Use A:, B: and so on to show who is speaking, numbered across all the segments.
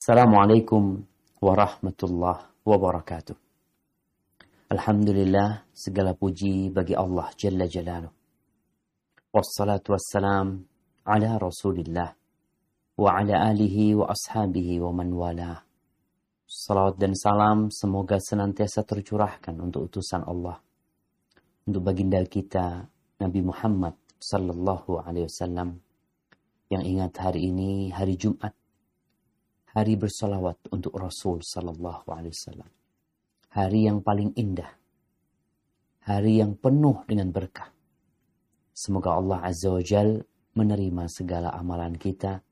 A: Assalamualaikum warahmatullahi wabarakatuh. Alhamdulillah segala puji bagi Allah Jalla Jalaluh. Wassalatu wassalam ala Rasulillah wa ala alihi wa ashabihi wa man wala. Salat dan salam semoga senantiasa tercurahkan untuk utusan Allah. Untuk baginda kita Nabi Muhammad sallallahu alaihi wasallam yang ingat hari ini hari Jumat hari bersolawat untuk Rasul Sallallahu Alaihi Wasallam. Hari yang paling indah, hari yang penuh dengan berkah. Semoga Allah Azza wa Jal menerima segala amalan kita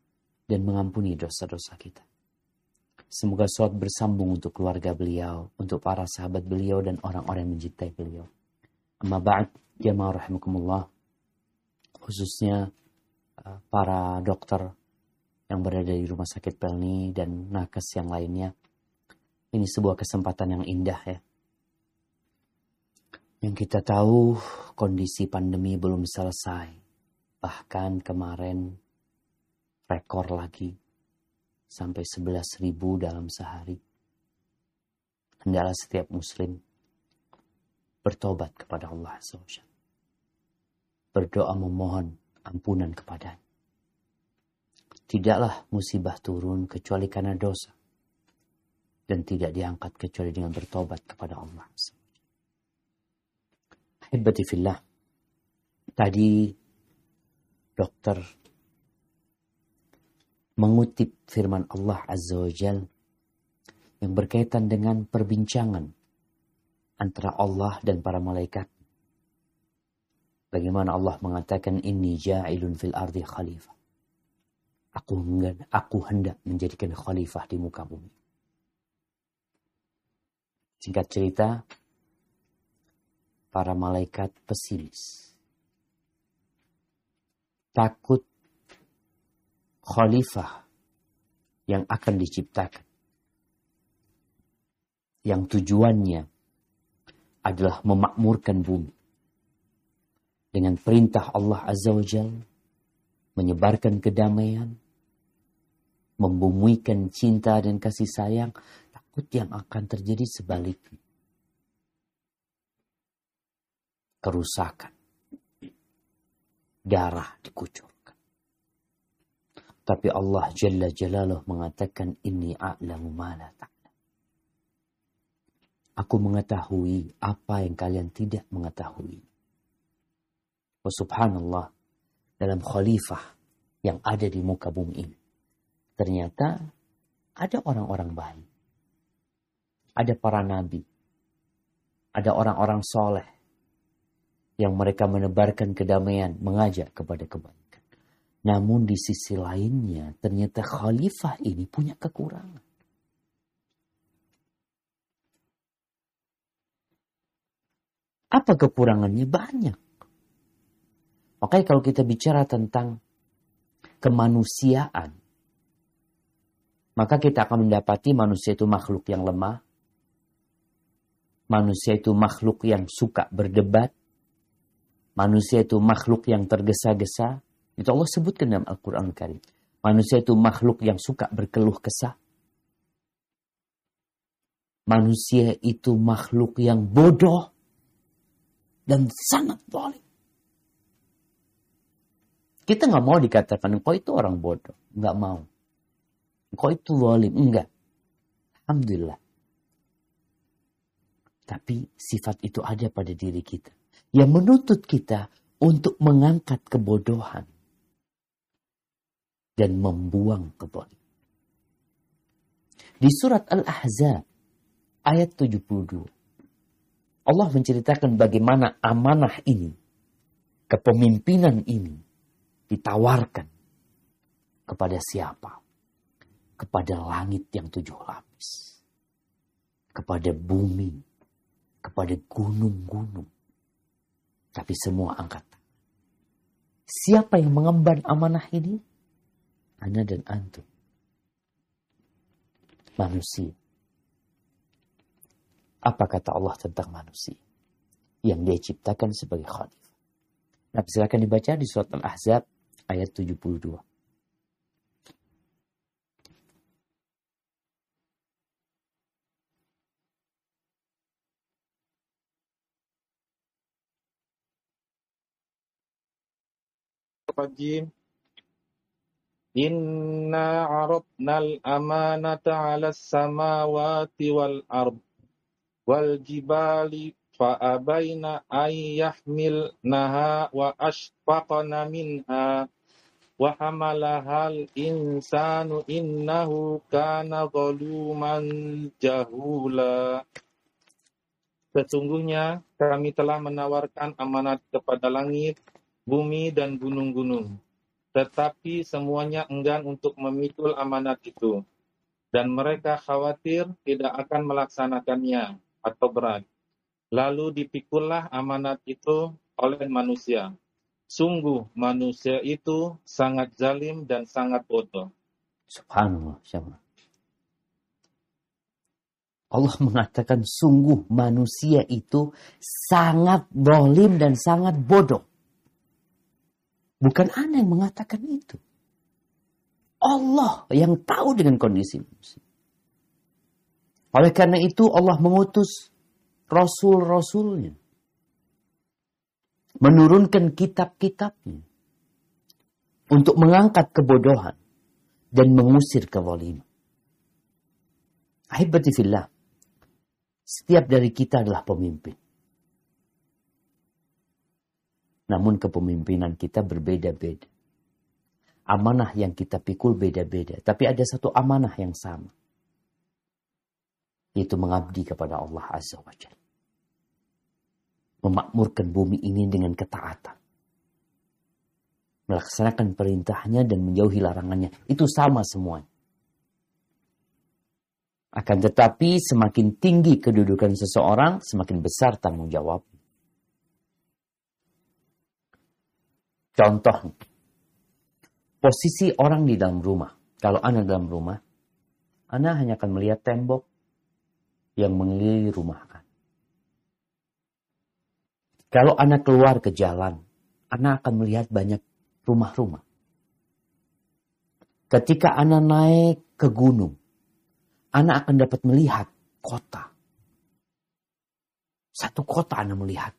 A: dan mengampuni dosa-dosa kita. Semoga sholat bersambung untuk keluarga beliau, untuk para sahabat beliau dan orang-orang yang mencintai beliau. Amma ba'd, jamaah rahimakumullah, khususnya uh, para dokter yang berada di rumah sakit Pelni dan nakes yang lainnya. Ini sebuah kesempatan yang indah ya. Yang kita tahu kondisi pandemi belum selesai. Bahkan kemarin rekor lagi sampai 11 ribu dalam sehari. Hendaklah setiap muslim bertobat kepada Allah SWT. Berdoa memohon ampunan kepadanya Tidaklah musibah turun kecuali karena dosa. Dan tidak diangkat kecuali dengan bertobat kepada Allah. Hibati fillah. Tadi dokter mengutip firman Allah Azza wa Jal yang berkaitan dengan perbincangan antara Allah dan para malaikat. Bagaimana Allah mengatakan ini ja'ilun fil ardi khalifah. Aku hendak, aku hendak menjadikan khalifah di muka bumi. Singkat cerita, para malaikat pesimis. Takut khalifah yang akan diciptakan. Yang tujuannya adalah memakmurkan bumi. Dengan perintah Allah Azza wa Jal, menyebarkan kedamaian, membumikan cinta dan kasih sayang, takut yang akan terjadi sebaliknya. Kerusakan. Darah dikucurkan. Tapi Allah Jalla Jalaluh mengatakan, Ini a'lamu ma la Aku mengetahui apa yang kalian tidak mengetahui. Oh subhanallah, dalam khalifah yang ada di muka bumi ini Ternyata ada orang-orang baik. Ada para nabi. Ada orang-orang soleh. Yang mereka menebarkan kedamaian, mengajak kepada kebaikan. Namun di sisi lainnya, ternyata khalifah ini punya kekurangan. Apa kekurangannya? Banyak. Makanya kalau kita bicara tentang kemanusiaan, maka kita akan mendapati manusia itu makhluk yang lemah, manusia itu makhluk yang suka berdebat, manusia itu makhluk yang tergesa-gesa. Itu Allah sebutkan dalam Al-Quran Karim. Manusia itu makhluk yang suka berkeluh kesah. Manusia itu makhluk yang bodoh dan sangat boleh. Kita nggak mau dikatakan kau itu orang bodoh, nggak mau. Kok itu zalim? Enggak. Alhamdulillah. Tapi sifat itu ada pada diri kita. Yang menuntut kita untuk mengangkat kebodohan. Dan membuang kebodohan. Di surat Al-Ahzab ayat 72. Allah menceritakan bagaimana amanah ini, kepemimpinan ini ditawarkan kepada siapa? kepada langit yang tujuh lapis, kepada bumi, kepada gunung-gunung. Tapi semua angkat Siapa yang mengemban amanah ini? Anda dan antum. Manusia. Apa kata Allah tentang manusia? Yang dia ciptakan sebagai khalifah. Nah, silakan dibaca di surat Al-Ahzab ayat 72.
B: Rajim. Inna aradnal amanata ala samawati wal arb wal jibali فأبين أن wa وأشفقن منها wa hamalahal insanu innahu kana zaluman jahula Sesungguhnya kami telah menawarkan amanat kepada langit, bumi, dan gunung-gunung. Tetapi semuanya enggan untuk memikul amanat itu. Dan mereka khawatir tidak akan melaksanakannya atau berat. Lalu dipikullah amanat itu oleh manusia. Sungguh manusia itu sangat zalim dan sangat bodoh.
A: Subhanallah. Subhanallah. Allah mengatakan sungguh manusia itu sangat dolim dan sangat bodoh. Bukan Anda yang mengatakan itu. Allah yang tahu dengan kondisi manusia. Oleh karena itu Allah mengutus rasul-rasulnya. Menurunkan kitab-kitabnya. Untuk mengangkat kebodohan. Dan mengusir kezaliman. Ahibati fillah. Setiap dari kita adalah pemimpin. Namun kepemimpinan kita berbeda-beda. Amanah yang kita pikul beda-beda. Tapi ada satu amanah yang sama. Yaitu mengabdi kepada Allah Azza wa Jalla. Memakmurkan bumi ini dengan ketaatan. Melaksanakan perintahnya dan menjauhi larangannya. Itu sama semuanya. Akan tetapi semakin tinggi kedudukan seseorang, semakin besar tanggung jawab. Contoh, posisi orang di dalam rumah. Kalau Anda dalam rumah, Anda hanya akan melihat tembok yang mengelilingi rumah. Kalau Anda keluar ke jalan, Anda akan melihat banyak rumah-rumah. Ketika Anda naik ke gunung, Anda akan dapat melihat kota. Satu kota Anda melihat.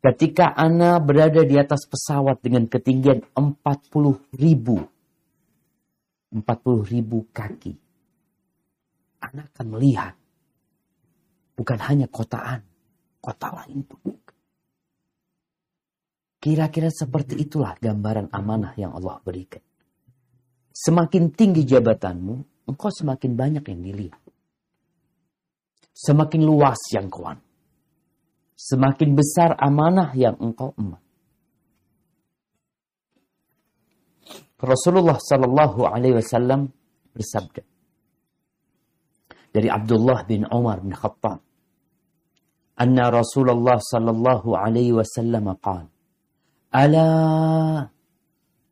A: Ketika Anda berada di atas pesawat dengan ketinggian 40 ribu. 40 ribu kaki. Anda akan melihat. Bukan hanya kotaan. Kota lain pun. Kira-kira seperti itulah gambaran amanah yang Allah berikan. Semakin tinggi jabatanmu, engkau semakin banyak yang dilihat. Semakin luas yang kuan. Semakin besar amanah yang engkau emban. Rasulullah Shallallahu Alaihi Wasallam bersabda dari Abdullah bin Umar bin Khattab, "Anna Rasulullah Shallallahu Alaihi Wasallam qala, Ala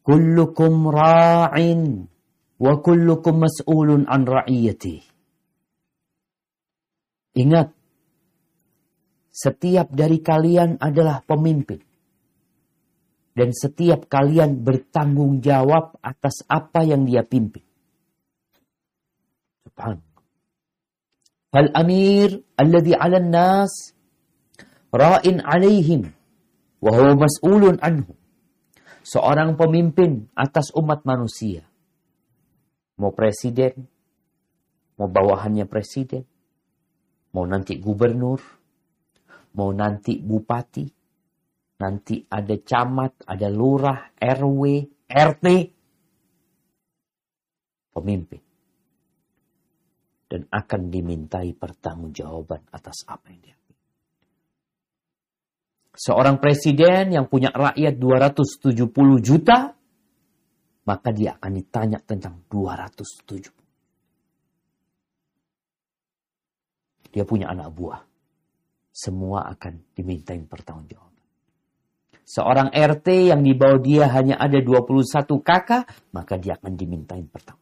A: kullukum ra'in wa kullukum mas'ulun an ra'iyati. Ingat, setiap dari kalian adalah pemimpin. Dan setiap kalian bertanggung jawab atas apa yang dia pimpin. Subhanallah. Fal amir alladhi ala nas ra'in 'alaihim mas'ulun anhu. Seorang pemimpin atas umat manusia mau presiden, mau bawahannya presiden, mau nanti gubernur, mau nanti bupati, nanti ada camat, ada lurah, RW, RT, pemimpin. Dan akan dimintai pertanggungjawaban atas apa yang dia Seorang presiden yang punya rakyat 270 juta, maka dia akan ditanya tentang 207. Dia punya anak buah. Semua akan dimintain pertanggungjawaban. Seorang RT yang di bawah dia hanya ada 21 kakak, maka dia akan dimintain pertanggungjawaban.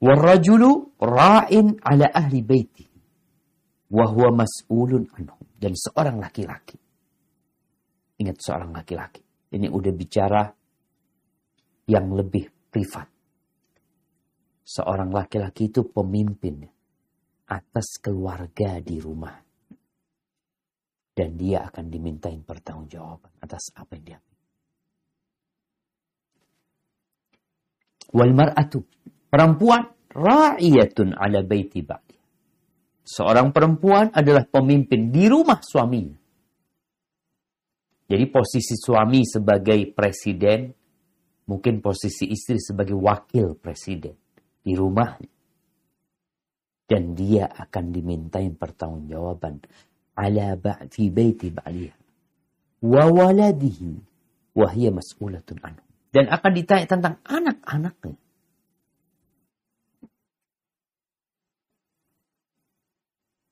A: Warrajulu ra'in ala ahli baiti. Wahuwa mas'ulun anhum. Dan seorang laki-laki. Ingat seorang laki-laki. Ini udah bicara yang lebih privat. Seorang laki-laki itu pemimpin atas keluarga di rumah. Dan dia akan dimintain pertanggungjawaban atas apa yang dia Wal mar'atu. Perempuan ra'iyatun ala baiti ba'di. Seorang perempuan adalah pemimpin di rumah suaminya. Jadi posisi suami sebagai presiden, mungkin posisi istri sebagai wakil presiden di rumahnya. Dan dia akan dimintain pertanggungjawaban ala fi baiti ba'liha wa waladihi wa hiya mas'ulatun anhu. Dan akan ditanya tentang anak-anaknya.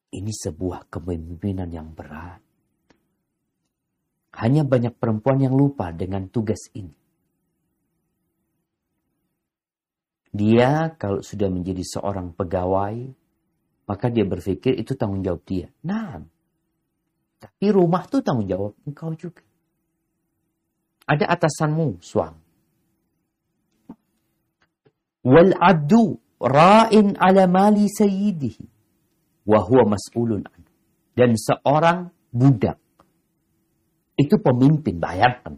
A: Ini sebuah kepemimpinan yang berat. Hanya banyak perempuan yang lupa dengan tugas ini. Dia kalau sudah menjadi seorang pegawai, maka dia berpikir itu tanggung jawab dia. Nah, tapi rumah itu tanggung jawab engkau juga. Ada atasanmu, suami. Wal abdu ra'in ala mali sayyidihi wa huwa mas'ulun Dan seorang budak itu pemimpin, bayangkan.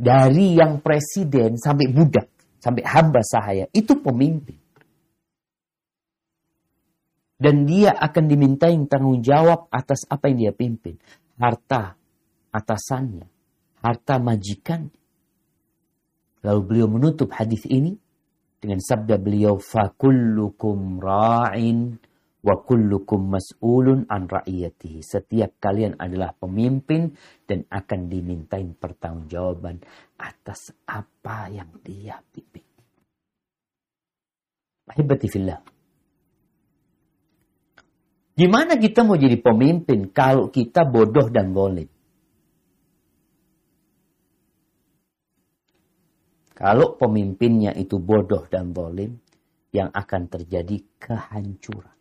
A: Dari yang presiden sampai budak, sampai hamba sahaya, itu pemimpin. Dan dia akan dimintai tanggung jawab atas apa yang dia pimpin. Harta atasannya, harta majikan. Lalu beliau menutup hadis ini dengan sabda beliau, "Fakullukum ra'in wa kullukum mas'ulun an ra'iyatihi. Setiap kalian adalah pemimpin dan akan dimintain pertanggungjawaban atas apa yang dia pimpin. Ahibati fillah. Gimana kita mau jadi pemimpin kalau kita bodoh dan boleh? Kalau pemimpinnya itu bodoh dan dolim, yang akan terjadi kehancuran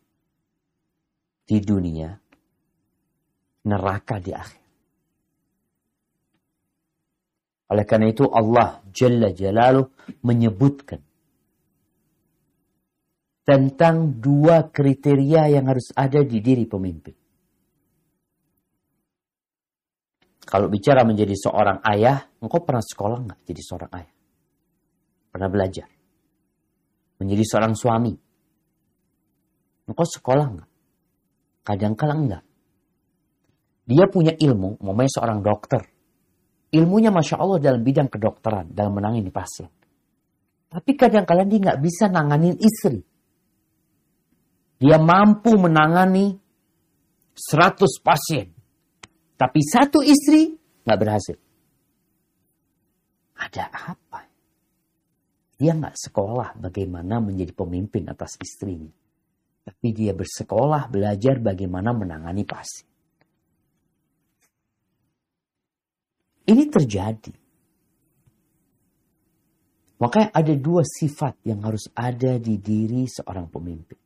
A: di dunia, neraka di akhir. Oleh karena itu Allah Jalla Jalaluh menyebutkan tentang dua kriteria yang harus ada di diri pemimpin. Kalau bicara menjadi seorang ayah, engkau pernah sekolah nggak jadi seorang ayah? Pernah belajar? Menjadi seorang suami? Engkau sekolah nggak? Kadang-kala enggak. Dia punya ilmu, mamanya seorang dokter. Ilmunya Masya Allah dalam bidang kedokteran, dalam menangani pasien. Tapi kadang-kala dia nggak bisa nanganin istri. Dia mampu menangani 100 pasien. Tapi satu istri nggak berhasil. Ada apa? Dia nggak sekolah bagaimana menjadi pemimpin atas istrinya. Tapi dia bersekolah, belajar bagaimana menangani pasien. Ini terjadi. Makanya ada dua sifat yang harus ada di diri seorang pemimpin.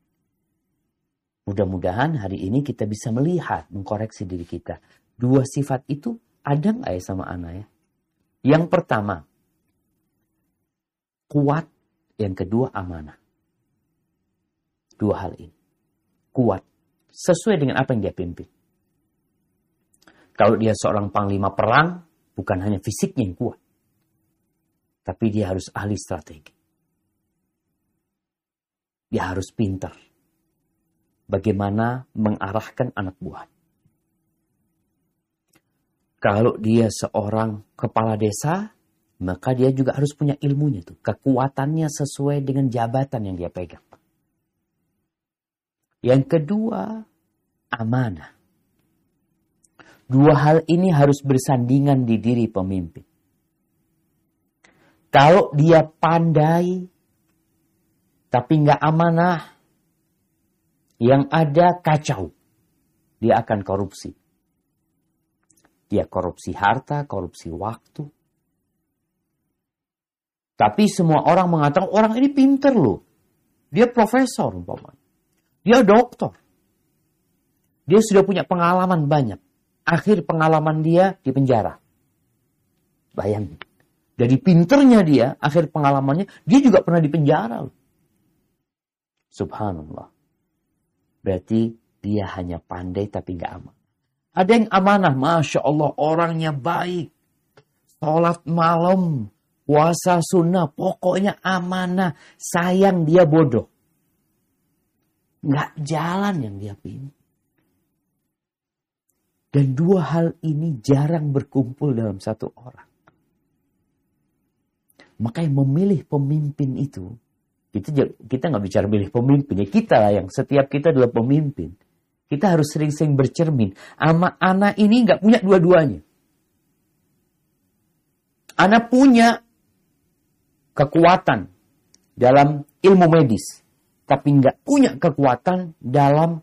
A: Mudah-mudahan hari ini kita bisa melihat, mengkoreksi diri kita. Dua sifat itu ada nggak ya sama anak ya? Yang pertama, kuat. Yang kedua, amanah. Dua hal ini. Kuat. Sesuai dengan apa yang dia pimpin. Kalau dia seorang panglima perang, bukan hanya fisiknya yang kuat. Tapi dia harus ahli strategi. Dia harus pintar. Bagaimana mengarahkan anak buah. Kalau dia seorang kepala desa, maka dia juga harus punya ilmunya tuh. Kekuatannya sesuai dengan jabatan yang dia pegang. Yang kedua, amanah. Dua hal ini harus bersandingan di diri pemimpin. Kalau dia pandai, tapi nggak amanah, yang ada kacau. Dia akan korupsi. Dia korupsi harta, korupsi waktu. Tapi semua orang mengatakan orang ini pinter loh. Dia profesor umpamanya. Dia dokter. Dia sudah punya pengalaman banyak. Akhir pengalaman dia di penjara. Bayangin. Dari pinternya dia, akhir pengalamannya, dia juga pernah di penjara. Subhanallah. Berarti dia hanya pandai tapi nggak aman. Ada yang amanah, Masya Allah orangnya baik. Sholat malam, puasa sunnah, pokoknya amanah. Sayang dia bodoh. Nggak jalan yang dia pilih. Dan dua hal ini jarang berkumpul dalam satu orang. Makanya memilih pemimpin itu, kita kita nggak bicara milih pemimpin ya kita lah yang setiap kita adalah pemimpin. Kita harus sering-sering bercermin. Ama anak ini nggak punya dua-duanya. Anak punya kekuatan dalam ilmu medis, tapi nggak punya kekuatan dalam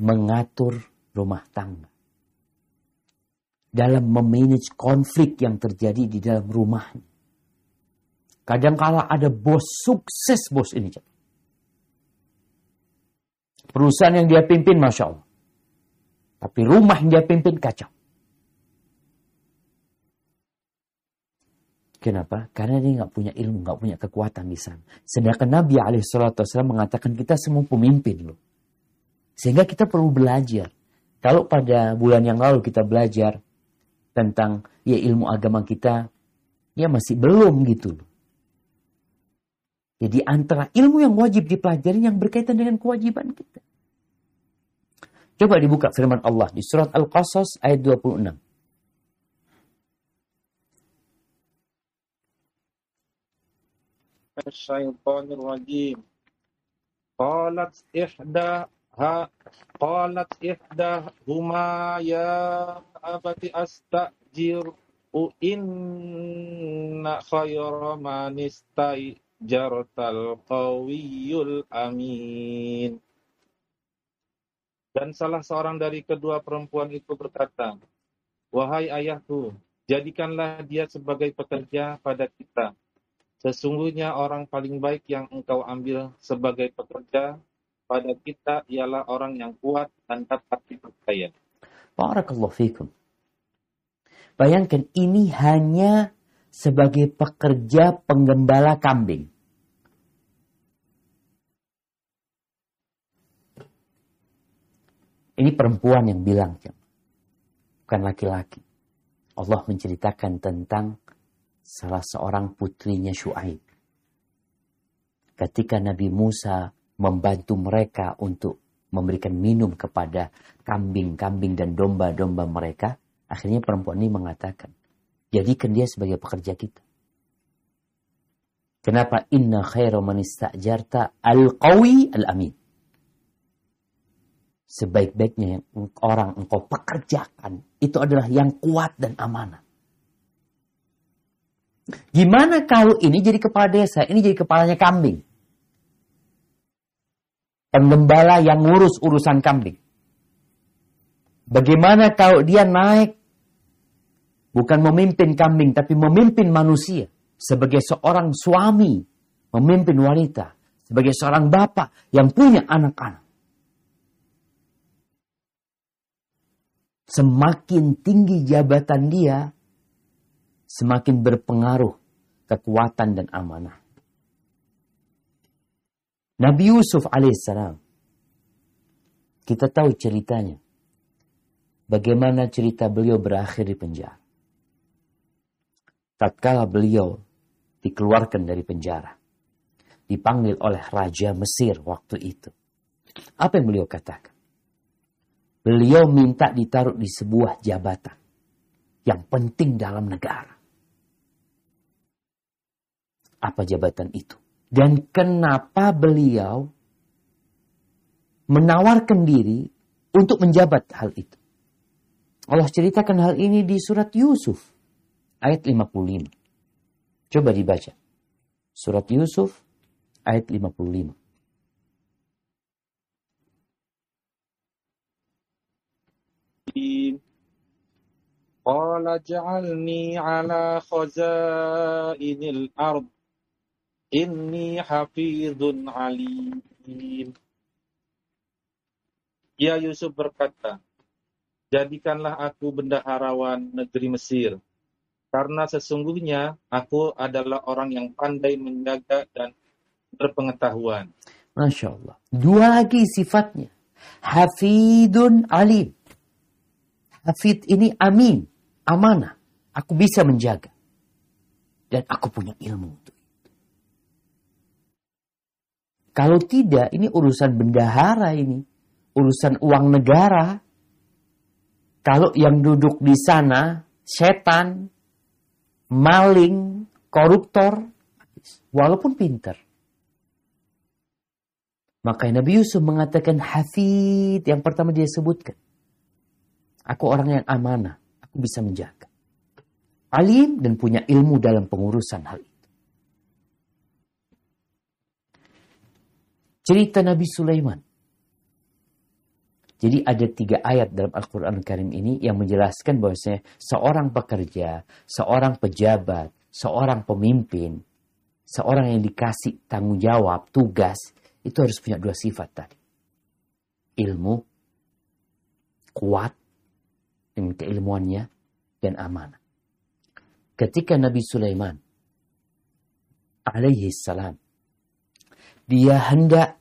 A: mengatur rumah tangga. Dalam memanage konflik yang terjadi di dalam rumahnya. Kadangkala ada bos sukses bos ini. Perusahaan yang dia pimpin Masya Allah. Tapi rumah yang dia pimpin kacau. Kenapa? Karena dia nggak punya ilmu, nggak punya kekuatan di sana. Sedangkan Nabi Alaihissalam mengatakan kita semua pemimpin loh. Sehingga kita perlu belajar. Kalau pada bulan yang lalu kita belajar tentang ya ilmu agama kita, ya masih belum gitu loh. Jadi antara ilmu yang wajib dipelajari yang berkaitan dengan kewajiban kita. Coba dibuka firman Allah di surat Al-Qasas ayat 26.
B: Syaitanir rajim. Qalat ihda ha qalat huma ya abati astajir inna khayra man jartal qawiyul amin dan salah seorang dari kedua perempuan itu berkata wahai ayahku jadikanlah dia sebagai pekerja pada kita sesungguhnya orang paling baik yang engkau ambil sebagai pekerja pada kita ialah orang yang kuat dan dapat dipercaya.
A: Barakallahu fikum. Bayangkan ini hanya sebagai pekerja penggembala kambing. Ini perempuan yang bilang, bukan laki-laki. Allah menceritakan tentang salah seorang putrinya Shu'aib. Ketika Nabi Musa membantu mereka untuk memberikan minum kepada kambing-kambing dan domba-domba mereka, akhirnya perempuan ini mengatakan, jadikan dia sebagai pekerja kita. Kenapa inna khairu man istajarta al-qawi al-amin? Sebaik-baiknya yang orang engkau pekerjakan itu adalah yang kuat dan amanah. Gimana kalau ini jadi kepala desa, ini jadi kepalanya kambing? penggembala yang ngurus urusan kambing. Bagaimana kalau dia naik bukan memimpin kambing tapi memimpin manusia sebagai seorang suami, memimpin wanita, sebagai seorang bapak yang punya anak-anak. Semakin tinggi jabatan dia, semakin berpengaruh kekuatan dan amanah. Nabi Yusuf alaihissalam. Kita tahu ceritanya. Bagaimana cerita beliau berakhir di penjara. Tatkala beliau dikeluarkan dari penjara. Dipanggil oleh Raja Mesir waktu itu. Apa yang beliau katakan? Beliau minta ditaruh di sebuah jabatan. Yang penting dalam negara. Apa jabatan itu? Dan kenapa beliau menawarkan diri untuk menjabat hal itu. Allah ceritakan hal ini di surat Yusuf ayat 55. Coba dibaca. Surat Yusuf ayat 55.
B: Qala ja'alni ala khazainil ard Inni hafizun alim. Ya Yusuf berkata, Jadikanlah aku bendaharawan negeri Mesir, karena sesungguhnya aku adalah orang yang pandai menjaga dan berpengetahuan.
A: Masya Allah. Dua lagi sifatnya. Hafidun alim. hafid ini amin, amanah. Aku bisa menjaga. Dan aku punya ilmu untuk itu. Kalau tidak, ini urusan bendahara ini. Urusan uang negara. Kalau yang duduk di sana, setan, maling, koruptor, walaupun pinter. Maka Nabi Yusuf mengatakan hafid yang pertama dia sebutkan. Aku orang yang amanah, aku bisa menjaga. Alim dan punya ilmu dalam pengurusan hal itu. Cerita Nabi Sulaiman. Jadi ada tiga ayat dalam Al-Quran Karim ini yang menjelaskan bahwasanya seorang pekerja, seorang pejabat, seorang pemimpin, seorang yang dikasih tanggung jawab, tugas, itu harus punya dua sifat tadi. Ilmu, kuat dengan keilmuannya, dan amanah. Ketika Nabi Sulaiman alaihi salam dia hendak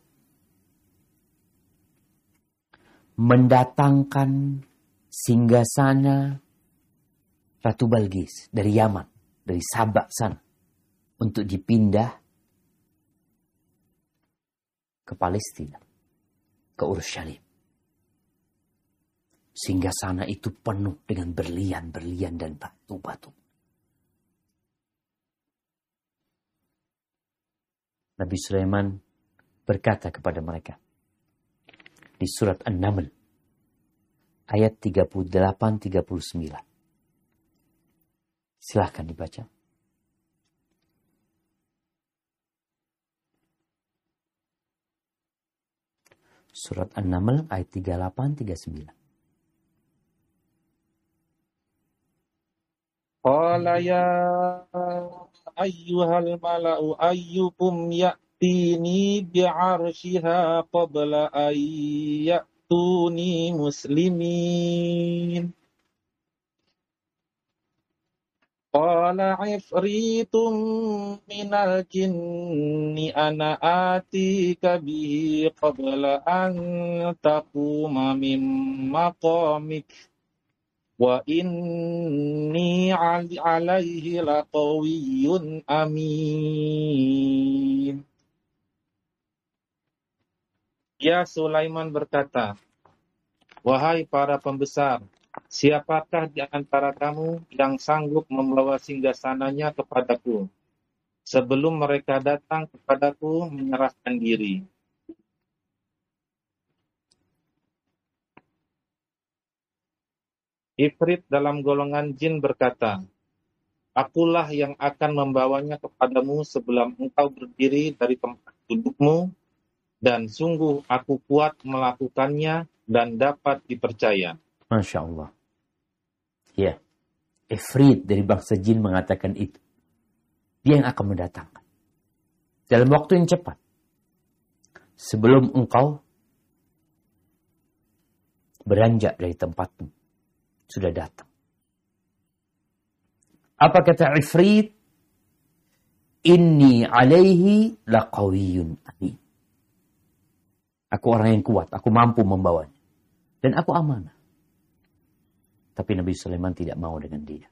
A: mendatangkan singgasana Ratu Balgis dari Yaman, dari Sabak sana untuk dipindah ke Palestina, ke Urshalim. Sehingga sana itu penuh dengan berlian-berlian dan batu-batu. Nabi Sulaiman berkata kepada mereka, di surat An-Naml ayat 38-39. Silahkan dibaca. Surat An-Naml ayat 38-39.
B: Qala ya ayyuhal mala'u ayyukum ya يأتيني بعرشها قبل أن يأتوني مسلمين قال عفريت من الجن أنا آتيك به قبل أن تقوم من مقامك وإني عليه لقوي أمين Ya Sulaiman berkata, Wahai para pembesar, siapakah di antara kamu yang sanggup membawa singgasananya kepadaku? Sebelum mereka datang kepadaku menyerahkan diri. Ifrit dalam golongan jin berkata, Akulah yang akan membawanya kepadamu sebelum engkau berdiri dari tempat dudukmu dan sungguh aku kuat melakukannya dan dapat dipercaya.
A: Masya Allah. Ya, Ifrit dari bangsa jin mengatakan itu. Dia yang akan mendatangkan. Dalam waktu yang cepat. Sebelum engkau beranjak dari tempatmu. Sudah datang. Apa kata Ifrit? Inni alaihi laqawiyun amin. Aku orang yang kuat, aku mampu membawanya. Dan aku amanah. Tapi Nabi Sulaiman tidak mau dengan dia.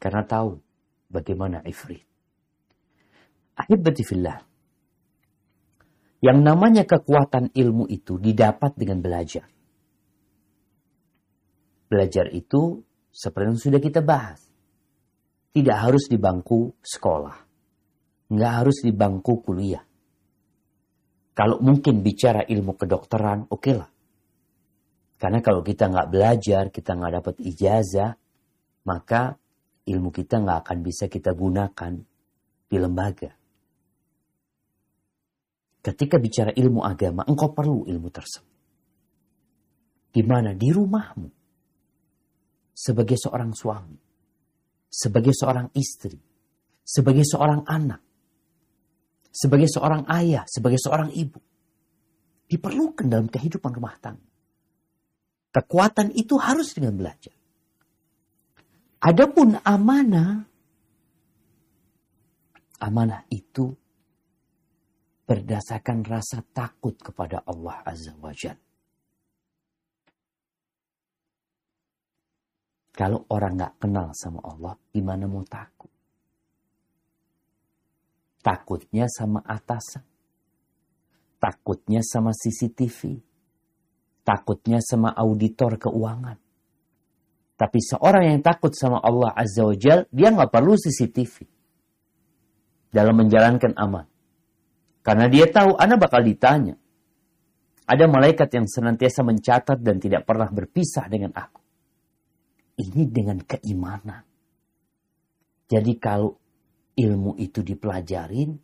A: Karena tahu bagaimana Ifrit. Ahibati fillah. Yang namanya kekuatan ilmu itu didapat dengan belajar. Belajar itu seperti yang sudah kita bahas. Tidak harus di bangku sekolah. Nggak harus di bangku kuliah. Kalau mungkin bicara ilmu kedokteran, oke okay lah. Karena kalau kita nggak belajar, kita nggak dapat ijazah, maka ilmu kita nggak akan bisa kita gunakan di lembaga. Ketika bicara ilmu agama, engkau perlu ilmu tersebut. Di mana? Di rumahmu. Sebagai seorang suami. Sebagai seorang istri. Sebagai seorang anak sebagai seorang ayah, sebagai seorang ibu. Diperlukan dalam kehidupan rumah tangga. Kekuatan itu harus dengan belajar. Adapun amanah, amanah itu berdasarkan rasa takut kepada Allah Azza wa Jalla. Kalau orang nggak kenal sama Allah, gimana mau takut? Takutnya sama atasan. Takutnya sama CCTV. Takutnya sama auditor keuangan. Tapi seorang yang takut sama Allah Azza wa Jal, dia nggak perlu CCTV. Dalam menjalankan amal. Karena dia tahu, anak bakal ditanya. Ada malaikat yang senantiasa mencatat dan tidak pernah berpisah dengan aku. Ini dengan keimanan. Jadi kalau ilmu itu dipelajarin,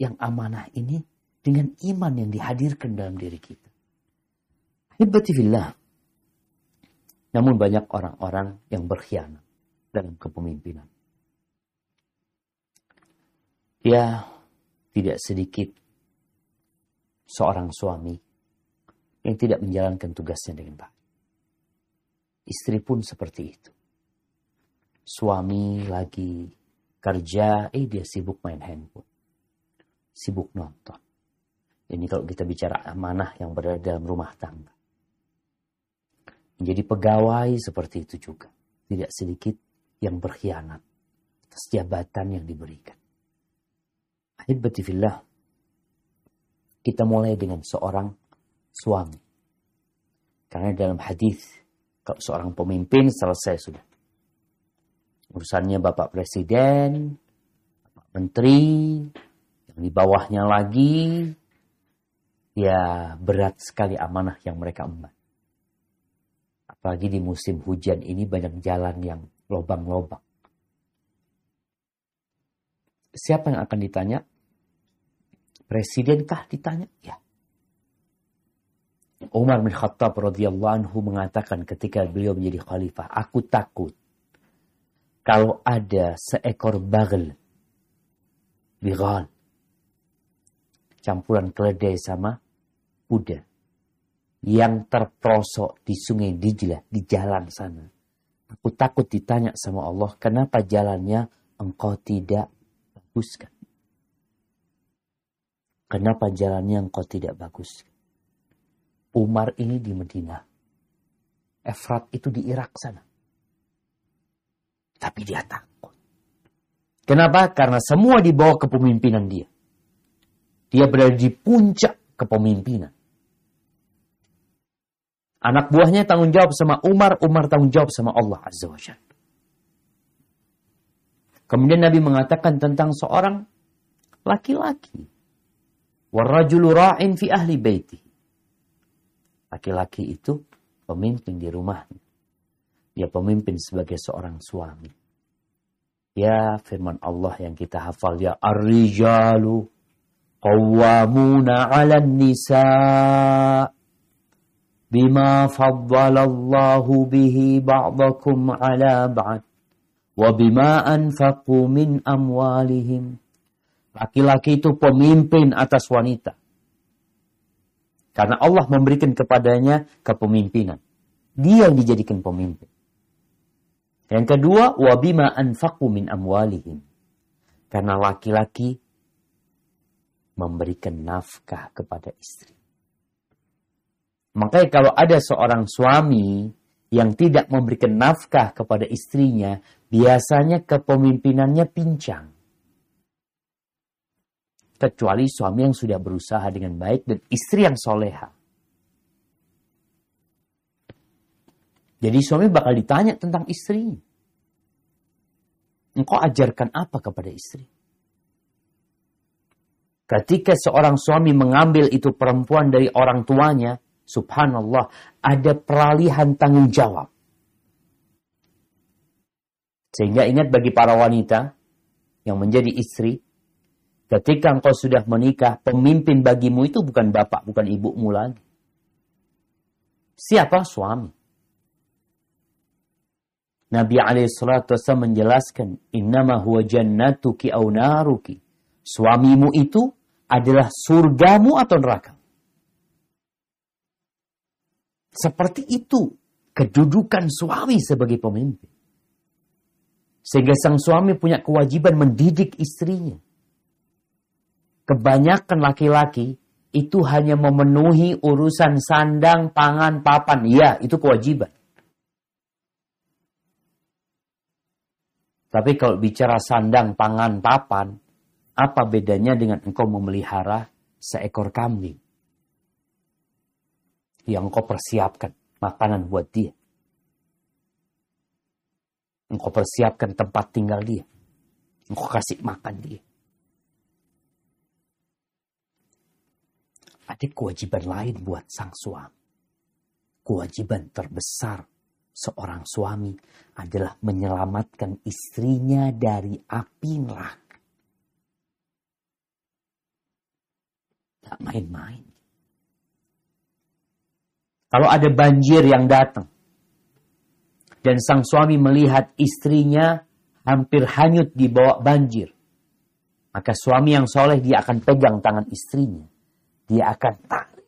A: yang amanah ini dengan iman yang dihadirkan dalam diri kita. Hibbatifillah. Namun banyak orang-orang yang berkhianat dalam kepemimpinan. Ya, tidak sedikit seorang suami yang tidak menjalankan tugasnya dengan baik. Istri pun seperti itu. Suami lagi kerja, eh dia sibuk main handphone. Sibuk nonton. Ini kalau kita bicara amanah yang berada dalam rumah tangga. Menjadi pegawai seperti itu juga. Tidak sedikit yang berkhianat atas jabatan yang diberikan. Ahibbatifillah. Kita mulai dengan seorang suami. Karena dalam hadis kalau seorang pemimpin selesai sudah. Urusannya Bapak Presiden, Bapak Menteri, yang di bawahnya lagi, ya berat sekali amanah yang mereka emban. Apalagi di musim hujan ini banyak jalan yang lobang-lobang. Siapa yang akan ditanya? Presidenkah ditanya? Ya. Umar bin Khattab radhiyallahu anhu mengatakan ketika beliau menjadi khalifah, aku takut kalau ada seekor bagel bigal campuran keledai sama kuda yang terprosok di sungai Dijlah di jalan sana. Aku takut ditanya sama Allah, kenapa jalannya engkau tidak baguskan? Kenapa jalannya engkau tidak baguskan? Umar ini di Medina. Efrat itu di Irak sana. Tapi dia takut. Kenapa? Karena semua di bawah kepemimpinan dia. Dia berada di puncak kepemimpinan. Anak buahnya tanggung jawab sama Umar, Umar tanggung jawab sama Allah Azza wa Jalla. Kemudian Nabi mengatakan tentang seorang laki-laki. Warrajulu ra'in fi ahli baiti. Laki-laki itu pemimpin di rumahnya. Dia pemimpin sebagai seorang suami. Ya firman Allah yang kita hafal ya ar-rijalu qawwamuna 'alan nisa bima faddalallahu bihi ba'dakum 'ala ba'd wa bima anfaqu min amwalihim. Laki-laki itu pemimpin atas wanita. Karena Allah memberikan kepadanya kepemimpinan. Dia yang dijadikan pemimpin. Yang kedua, wabima anfaqu min amwalihim. Karena laki-laki memberikan nafkah kepada istri. Makanya kalau ada seorang suami yang tidak memberikan nafkah kepada istrinya, biasanya kepemimpinannya pincang kecuali suami yang sudah berusaha dengan baik dan istri yang soleha. Jadi suami bakal ditanya tentang istri. Engkau ajarkan apa kepada istri? Ketika seorang suami mengambil itu perempuan dari orang tuanya, subhanallah, ada peralihan tanggung jawab. Sehingga ingat bagi para wanita yang menjadi istri, Ketika engkau sudah menikah, pemimpin bagimu itu bukan bapak, bukan ibumu lagi. Siapa suami? Nabi SAW menjelaskan, Innama huwa jannatuki au naruki. Suamimu itu adalah surgamu atau neraka. Seperti itu kedudukan suami sebagai pemimpin. Sehingga sang suami punya kewajiban mendidik istrinya kebanyakan laki-laki itu hanya memenuhi urusan sandang, pangan, papan. Iya, itu kewajiban. Tapi kalau bicara sandang, pangan, papan, apa bedanya dengan engkau memelihara seekor kambing? Yang engkau persiapkan makanan buat dia. Engkau persiapkan tempat tinggal dia. Engkau kasih makan dia. Ada kewajiban lain buat sang suami. Kewajiban terbesar seorang suami adalah menyelamatkan istrinya dari api neraka. Tak main-main. Kalau ada banjir yang datang, dan sang suami melihat istrinya hampir hanyut di bawah banjir, maka suami yang soleh dia akan pegang tangan istrinya. Dia akan tarik.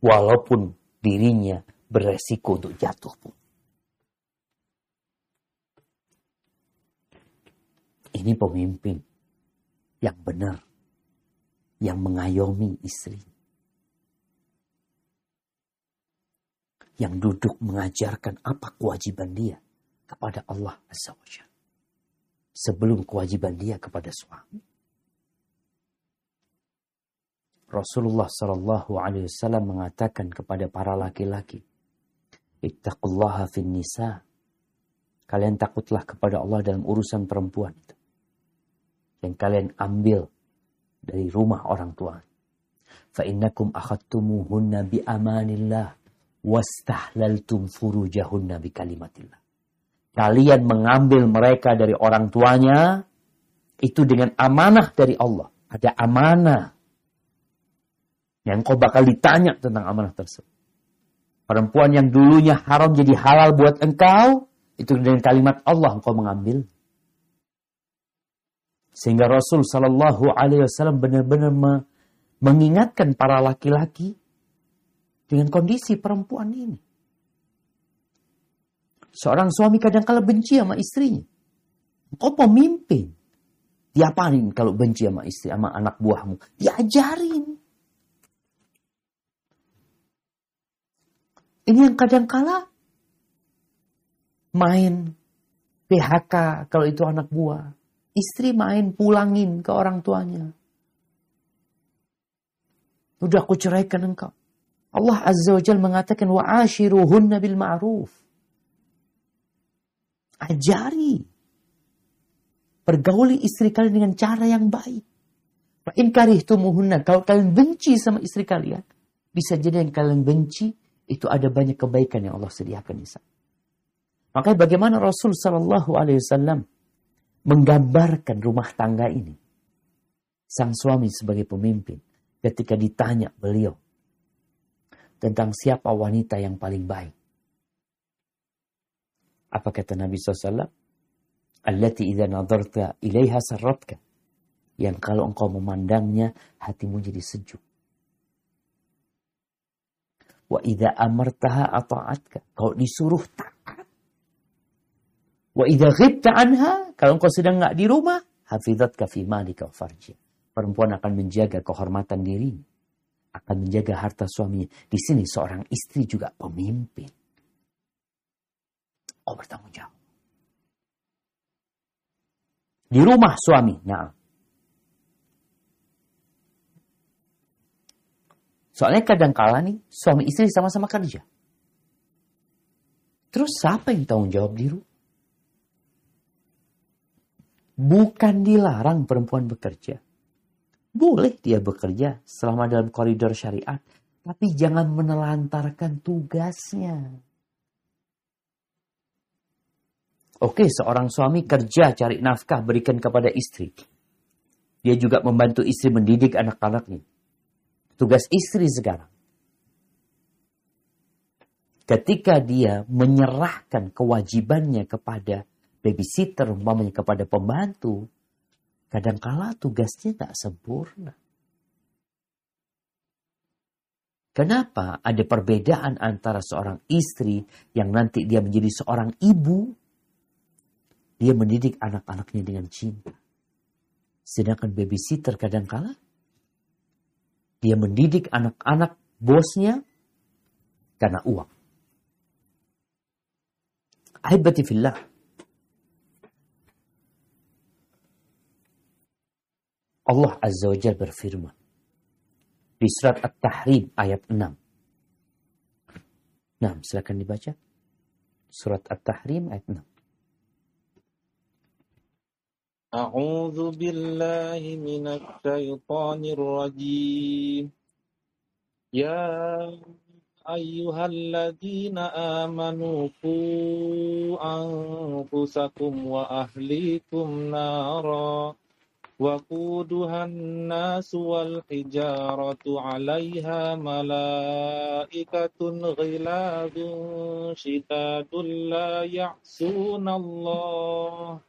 A: Walaupun dirinya beresiko untuk jatuh pun. Ini pemimpin yang benar. Yang mengayomi istri. Yang duduk mengajarkan apa kewajiban dia kepada Allah Azza wa Sebelum kewajiban dia kepada suami. Rasulullah Shallallahu Alaihi Wasallam mengatakan kepada para laki-laki, Ittaqullaha fin nisa. Kalian takutlah kepada Allah dalam urusan perempuan itu yang kalian ambil dari rumah orang tua. Fa'innakum akhadtumuhunna bi amanillah wastahlaltum furujahunna bi kalimatillah. Kalian mengambil mereka dari orang tuanya itu dengan amanah dari Allah. Ada amanah. Yang kau bakal ditanya tentang amanah tersebut. Perempuan yang dulunya haram jadi halal buat engkau, itu dengan kalimat Allah engkau mengambil. Sehingga Rasul Shallallahu Alaihi Wasallam benar-benar mengingatkan para laki-laki dengan kondisi perempuan ini. Seorang suami kadang kala benci sama istrinya. Kau pemimpin. Diapain kalau benci sama istri, sama anak buahmu? Diajarin. Ini yang kadang kala main PHK kalau itu anak buah. Istri main pulangin ke orang tuanya. Udah aku ceraikan engkau. Allah Azza wa Jal mengatakan wa ashiruhunna bil ma'ruf. Ajari. Pergauli istri kalian dengan cara yang baik. Fa in karihtumuhunna. Kalau kalian benci sama istri kalian. Bisa jadi yang kalian benci. Itu ada banyak kebaikan yang Allah sediakan di sana. Makanya bagaimana Rasul Sallallahu Alaihi Wasallam menggambarkan rumah tangga ini. Sang suami sebagai pemimpin ketika ditanya beliau tentang siapa wanita yang paling baik. Apa kata Nabi SAW? Allati idha nadarta ilaiha sarratka. Yang kalau engkau memandangnya, hatimu jadi sejuk. Wa idha amartaha ata'atka. Kalau disuruh taat. Wa idha ghibta anha. Kalau engkau sedang nggak di rumah, hafizat kafi malika farji. Perempuan akan menjaga kehormatan diri, akan menjaga harta suaminya. Di sini seorang istri juga pemimpin. Kau bertanggung jawab. Di rumah suami, nah. Soalnya kadang kala nih, suami istri sama-sama kerja. Terus siapa yang tanggung jawab di rumah? Bukan dilarang perempuan bekerja. Boleh dia bekerja selama dalam koridor syariat. Tapi jangan menelantarkan tugasnya. Oke, seorang suami kerja cari nafkah berikan kepada istri. Dia juga membantu istri mendidik anak-anaknya. Tugas istri sekarang. Ketika dia menyerahkan kewajibannya kepada babysitter umpamanya kepada pembantu, kadangkala tugasnya tak sempurna. Kenapa ada perbedaan antara seorang istri yang nanti dia menjadi seorang ibu, dia mendidik anak-anaknya dengan cinta. Sedangkan babysitter kadangkala dia mendidik anak-anak bosnya karena uang. Ahibati fillah. Allah Azza wa Jal berfirman di surat At-Tahrim ayat 6. Nah, silakan dibaca. Surat At-Tahrim ayat 6.
B: أعوذ بالله من الشيطان الرجيم يا أيها الذين آمنوا قوا أنفسكم وأهليكم نارا وقودها الناس والحجارة عليها ملائكة غلاظ شداد لا يعصون الله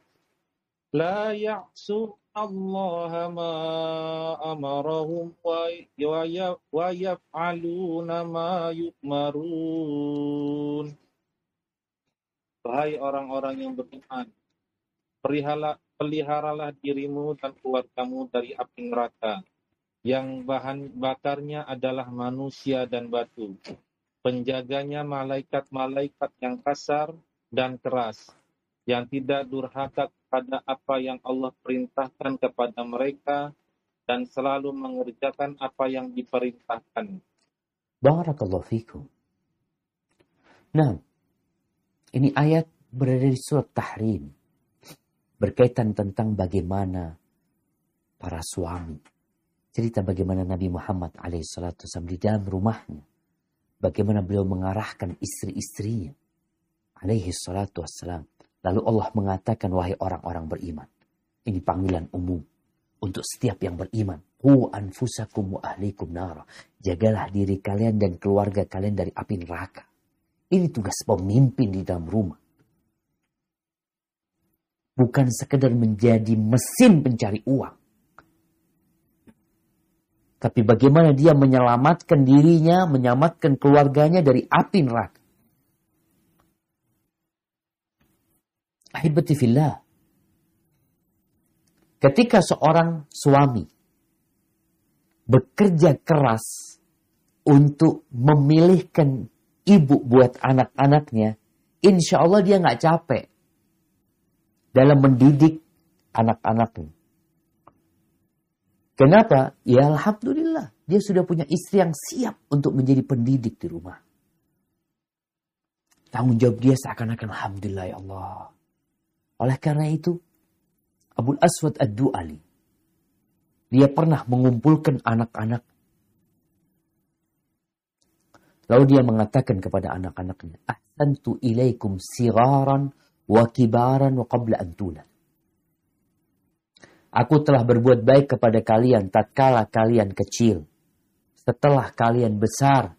B: لا يعصون الله ما أمرهم ويفعلون ما يؤمرون Wahai orang-orang yang beriman, pelihara, peliharalah dirimu dan keluargamu dari api neraka, yang bahan bakarnya adalah manusia dan batu. Penjaganya malaikat-malaikat yang kasar dan keras, yang tidak durhaka kepada apa yang Allah perintahkan kepada mereka dan selalu mengerjakan apa yang diperintahkan.
A: Barakallahu fikum. Nah, ini ayat berada di surat Tahrim. Berkaitan tentang bagaimana para suami. Cerita bagaimana Nabi Muhammad alaihissalam di dalam rumahnya. Bagaimana beliau mengarahkan istri-istrinya alaihi salatu wassalam Lalu Allah mengatakan, wahai orang-orang beriman. Ini panggilan umum untuk setiap yang beriman. Hu anfusakum wa ahlikum nara. Jagalah diri kalian dan keluarga kalian dari api neraka. Ini tugas pemimpin di dalam rumah. Bukan sekedar menjadi mesin pencari uang. Tapi bagaimana dia menyelamatkan dirinya, menyelamatkan keluarganya dari api neraka. Ahibati. Ketika seorang suami bekerja keras untuk memilihkan ibu buat anak-anaknya, insya Allah dia nggak capek dalam mendidik anak-anaknya. Kenapa? Ya Alhamdulillah. Dia sudah punya istri yang siap untuk menjadi pendidik di rumah. Tanggung jawab dia seakan-akan Alhamdulillah ya Allah. Oleh karena itu, Abu Aswad Ad-Du'ali, dia pernah mengumpulkan anak-anak. Lalu dia mengatakan kepada anak-anaknya, Ahsantu ilaikum siraran wa kibaran wa qabla antula. Aku telah berbuat baik kepada kalian tatkala kalian kecil, setelah kalian besar,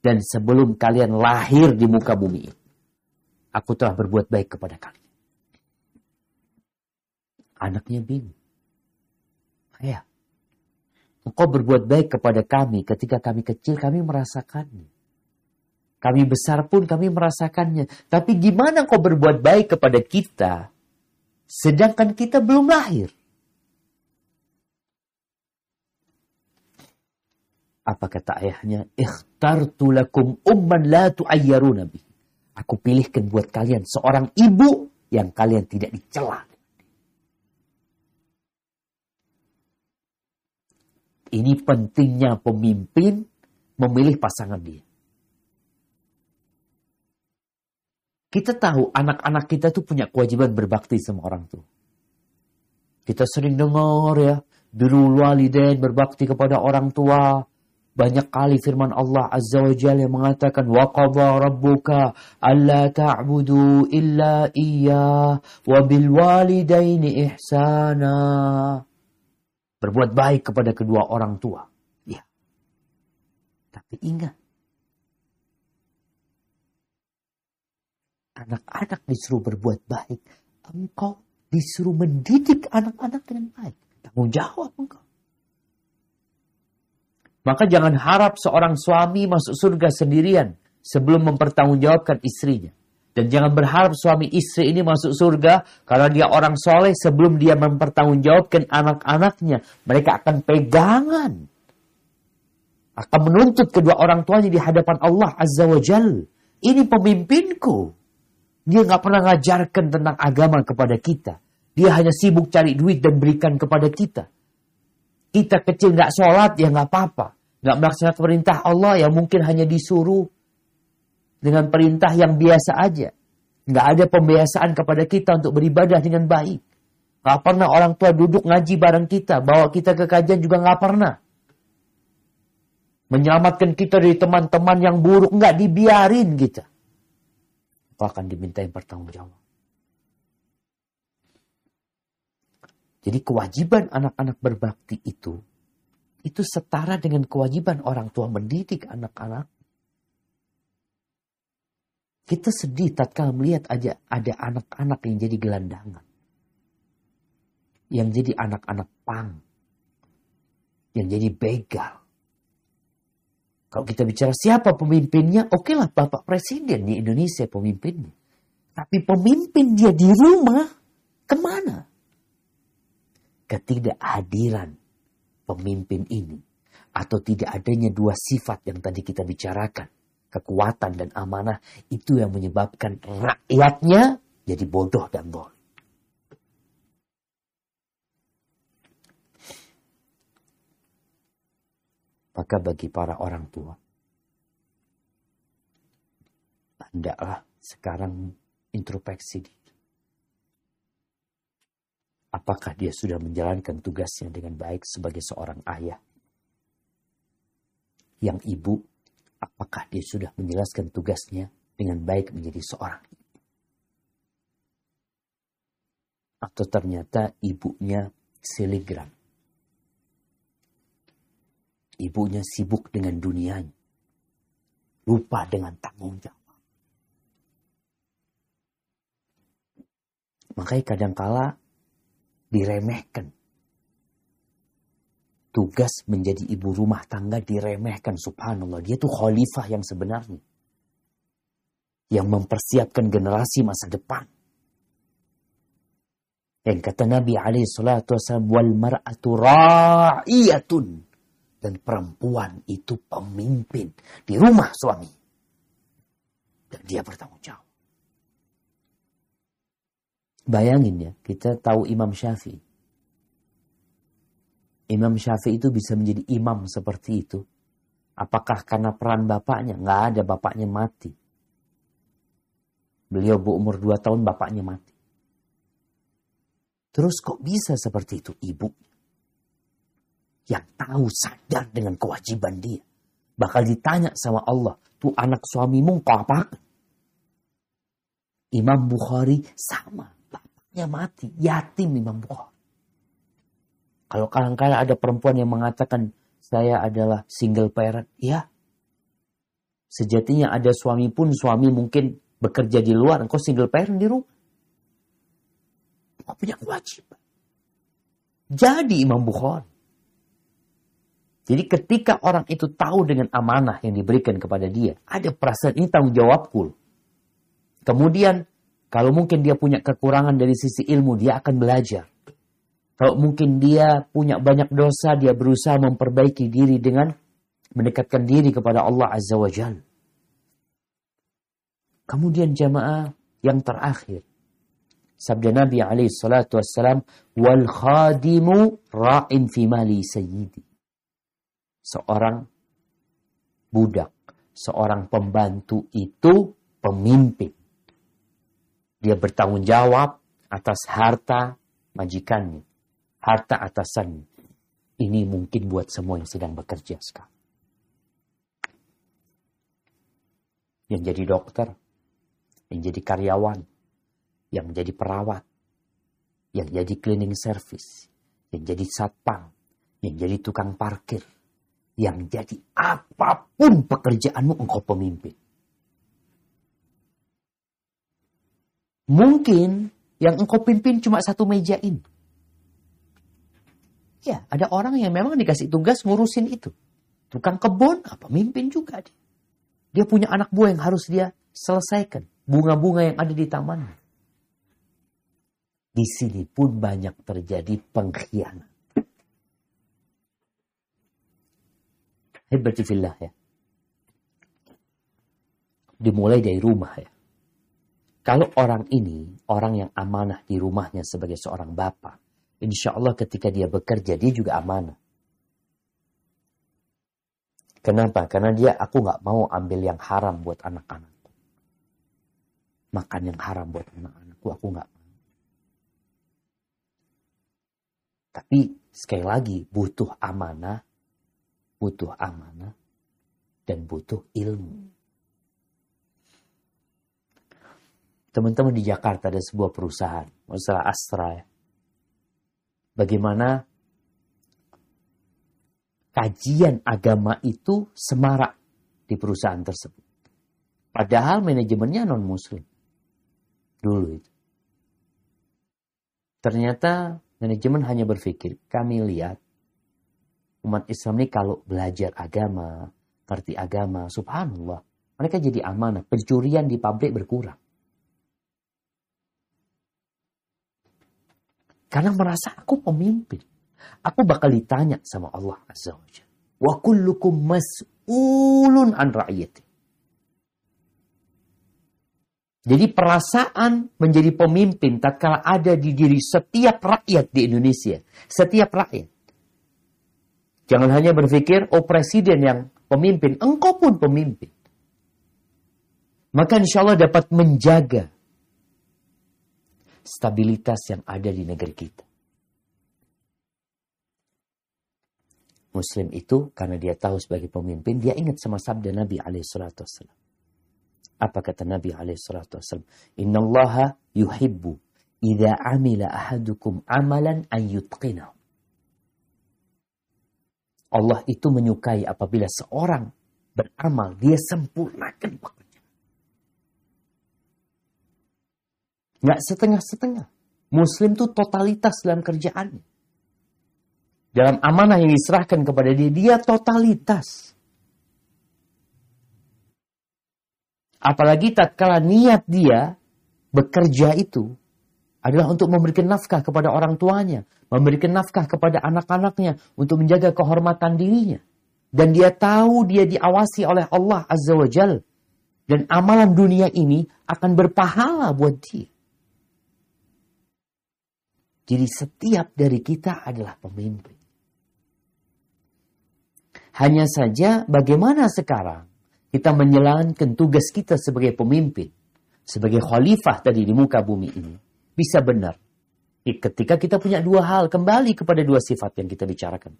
A: dan sebelum kalian lahir di muka bumi ini. Aku telah berbuat baik kepada kalian. Anaknya bingung. Ayah, engkau berbuat baik kepada kami ketika kami kecil, kami merasakannya. Kami besar pun kami merasakannya. Tapi gimana engkau berbuat baik kepada kita, sedangkan kita belum lahir? Apa kata ayahnya? Ikhtartu lakum umman la tu'ayyaruna Aku pilihkan buat kalian seorang ibu yang kalian tidak dicela. Ini pentingnya pemimpin memilih pasangan dia. Kita tahu anak-anak kita tuh punya kewajiban berbakti sama orang tua. Kita sering dengar ya, biru walidain berbakti kepada orang tua. Banyak kali firman Allah Azza wa Jalla yang mengatakan wa qadha rabbuka alla ta'budu illa iya wa bil walidaini ihsana. Berbuat baik kepada kedua orang tua. Ya. Tapi ingat. Anak-anak disuruh berbuat baik. Engkau disuruh mendidik anak-anak dengan baik. Tanggung jawab engkau. Maka jangan harap seorang suami masuk surga sendirian sebelum mempertanggungjawabkan istrinya. Dan jangan berharap suami istri ini masuk surga karena dia orang soleh sebelum dia mempertanggungjawabkan anak-anaknya. Mereka akan pegangan. Akan menuntut kedua orang tuanya di hadapan Allah Azza wa Jal. Ini pemimpinku. Dia nggak pernah ngajarkan tentang agama kepada kita. Dia hanya sibuk cari duit dan berikan kepada kita. Kita kecil nggak sholat ya nggak apa-apa. Nggak melaksanakan perintah Allah ya mungkin hanya disuruh dengan perintah yang biasa aja. Nggak ada pembiasaan kepada kita untuk beribadah dengan baik. Nggak pernah orang tua duduk ngaji bareng kita. Bawa kita ke kajian juga nggak pernah. Menyelamatkan kita dari teman-teman yang buruk. Nggak dibiarin kita. Kau akan diminta yang bertanggung jawab. Jadi kewajiban anak-anak berbakti itu, itu setara dengan kewajiban orang tua mendidik anak-anak. Kita sedih tatkala melihat aja ada anak-anak yang jadi gelandangan. Yang jadi anak-anak pang. Yang jadi begal. Kalau kita bicara siapa pemimpinnya, oke lah Bapak Presiden di Indonesia pemimpinnya. Tapi pemimpin dia di rumah, ke mana? Ketidakhadiran pemimpin ini. Atau tidak adanya dua sifat yang tadi kita bicarakan kekuatan dan amanah itu yang menyebabkan rakyatnya jadi bodoh dan bodoh. Maka bagi para orang tua, hendaklah sekarang introspeksi diri. Apakah dia sudah menjalankan tugasnya dengan baik sebagai seorang ayah? Yang ibu apakah dia sudah menjelaskan tugasnya dengan baik menjadi seorang Atau ternyata ibunya selegram. Ibunya sibuk dengan dunianya. Lupa dengan tanggung jawab. Makanya kadangkala diremehkan tugas menjadi ibu rumah tangga diremehkan subhanallah. Dia tuh khalifah yang sebenarnya. Yang mempersiapkan generasi masa depan. Yang kata Nabi alaihi salatu wasallam wal mar'atu ra'iyatun dan perempuan itu pemimpin di rumah suami. Dan dia bertanggung jawab. Bayangin ya, kita tahu Imam Syafi'i Imam Syafi'i itu bisa menjadi imam seperti itu. Apakah karena peran bapaknya? Nggak ada, bapaknya mati. Beliau berumur dua tahun, bapaknya mati. Terus kok bisa seperti itu? Ibu yang tahu sadar dengan kewajiban dia. Bakal ditanya sama Allah, tuh anak suamimu apa? Imam Bukhari sama, bapaknya mati, yatim Imam Bukhari. Kalau kadang-kadang ada perempuan yang mengatakan saya adalah single parent, ya. Sejatinya ada suami pun suami mungkin bekerja di luar, engkau single parent di rumah. Engkau punya kewajiban. Jadi Imam Bukhari. Jadi ketika orang itu tahu dengan amanah yang diberikan kepada dia, ada perasaan ini tanggung jawabku. Kemudian kalau mungkin dia punya kekurangan dari sisi ilmu, dia akan belajar. Kalau mungkin dia punya banyak dosa, dia berusaha memperbaiki diri dengan mendekatkan diri kepada Allah Azza wa Jal. Kemudian jamaah yang terakhir. Sabda Nabi alaihi salatu wassalam, wal khadimu ra'in fi mali sayyidi. Seorang budak, seorang pembantu itu pemimpin. Dia bertanggung jawab atas harta majikannya harta atasan. Ini mungkin buat semua yang sedang bekerja sekarang. Yang jadi dokter, yang jadi karyawan, yang menjadi perawat, yang jadi cleaning service, yang jadi satpam, yang jadi tukang parkir, yang jadi apa pun pekerjaanmu engkau pemimpin. Mungkin yang engkau pimpin cuma satu meja ini. Ya, ada orang yang memang dikasih tugas ngurusin itu. Tukang kebun, apa mimpin juga dia. Dia punya anak buah yang harus dia selesaikan. Bunga-bunga yang ada di taman. Di sini pun banyak terjadi pengkhianat. Hebat ya. Dimulai dari rumah ya. Kalau orang ini, orang yang amanah di rumahnya sebagai seorang bapak, insya Allah ketika dia bekerja dia juga amanah. Kenapa? Karena dia aku nggak mau ambil yang haram buat anak-anakku. Makan yang haram buat anak-anakku aku nggak mau. Tapi sekali lagi butuh amanah, butuh amanah dan butuh ilmu. Teman-teman di Jakarta ada sebuah perusahaan, masalah Astra ya. Bagaimana kajian agama itu semarak di perusahaan tersebut. Padahal manajemennya non muslim. Dulu itu. Ternyata manajemen hanya berpikir, kami lihat umat Islam ini kalau belajar agama, ngerti agama, subhanallah, mereka jadi amanah. Pencurian di pabrik berkurang. Karena merasa aku pemimpin. Aku bakal ditanya sama Allah Azza wa Jalla. Wa kullukum mas'ulun an ra'iyati. Jadi perasaan menjadi pemimpin tatkala ada di diri setiap rakyat di Indonesia. Setiap rakyat. Jangan hanya berpikir, oh presiden yang pemimpin. Engkau pun pemimpin. Maka insya Allah dapat menjaga stabilitas yang ada di negeri kita. Muslim itu karena dia tahu sebagai pemimpin, dia ingat sama sabda Nabi alaihissalatu Apa kata Nabi alaihissalatu wassalam? Inna allaha yuhibbu idha amila ahadukum amalan an yutqinahu. Allah itu menyukai apabila seorang beramal, dia sempurnakan pekerjaan. Nggak setengah-setengah. Muslim itu totalitas dalam kerjaannya dalam amanah yang diserahkan kepada dia, dia totalitas. Apalagi tatkala niat dia bekerja itu adalah untuk memberikan nafkah kepada orang tuanya, memberikan nafkah kepada anak-anaknya untuk menjaga kehormatan dirinya. Dan dia tahu dia diawasi oleh Allah Azza wa Jal. Dan amalan dunia ini akan berpahala buat dia. Jadi setiap dari kita adalah pemimpin. Hanya saja bagaimana sekarang kita menjalankan tugas kita sebagai pemimpin, sebagai khalifah tadi di muka bumi ini, bisa benar. Ketika kita punya dua hal, kembali kepada dua sifat yang kita bicarakan.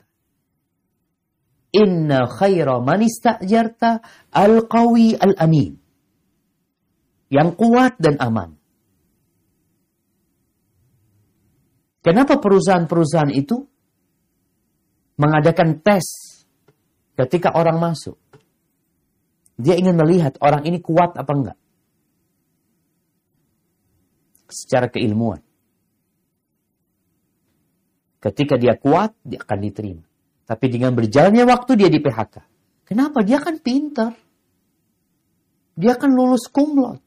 A: Inna khaira man istajarta al-qawi al-amin. Yang kuat dan aman. Kenapa perusahaan-perusahaan itu mengadakan tes Ketika orang masuk, dia ingin melihat orang ini kuat apa enggak. Secara keilmuan. Ketika dia kuat, dia akan diterima. Tapi dengan berjalannya waktu dia di PHK. Kenapa? Dia kan pintar. Dia kan lulus kumlot.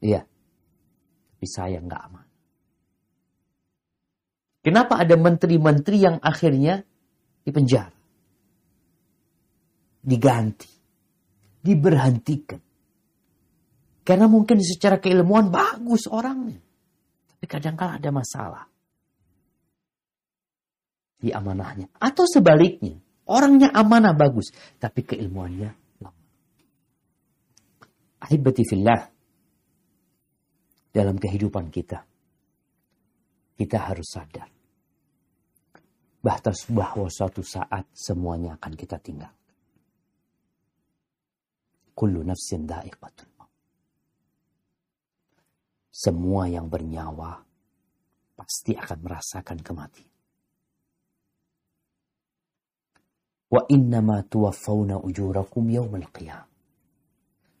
A: Iya. Tapi saya nggak aman. Kenapa ada menteri-menteri yang akhirnya dipenjara? diganti, diberhentikan. Karena mungkin secara keilmuan bagus orangnya. Tapi kadang-kala ada masalah. Di amanahnya. Atau sebaliknya. Orangnya amanah bagus. Tapi keilmuannya lemah. Ahibati fillah. Dalam kehidupan kita. Kita harus sadar. Bahwa suatu saat semuanya akan kita tinggal. Kullu nafsin da'iqatul Semua yang bernyawa pasti akan merasakan kematian. Wa innama tuwaffawna ujurakum yawmal qiyam.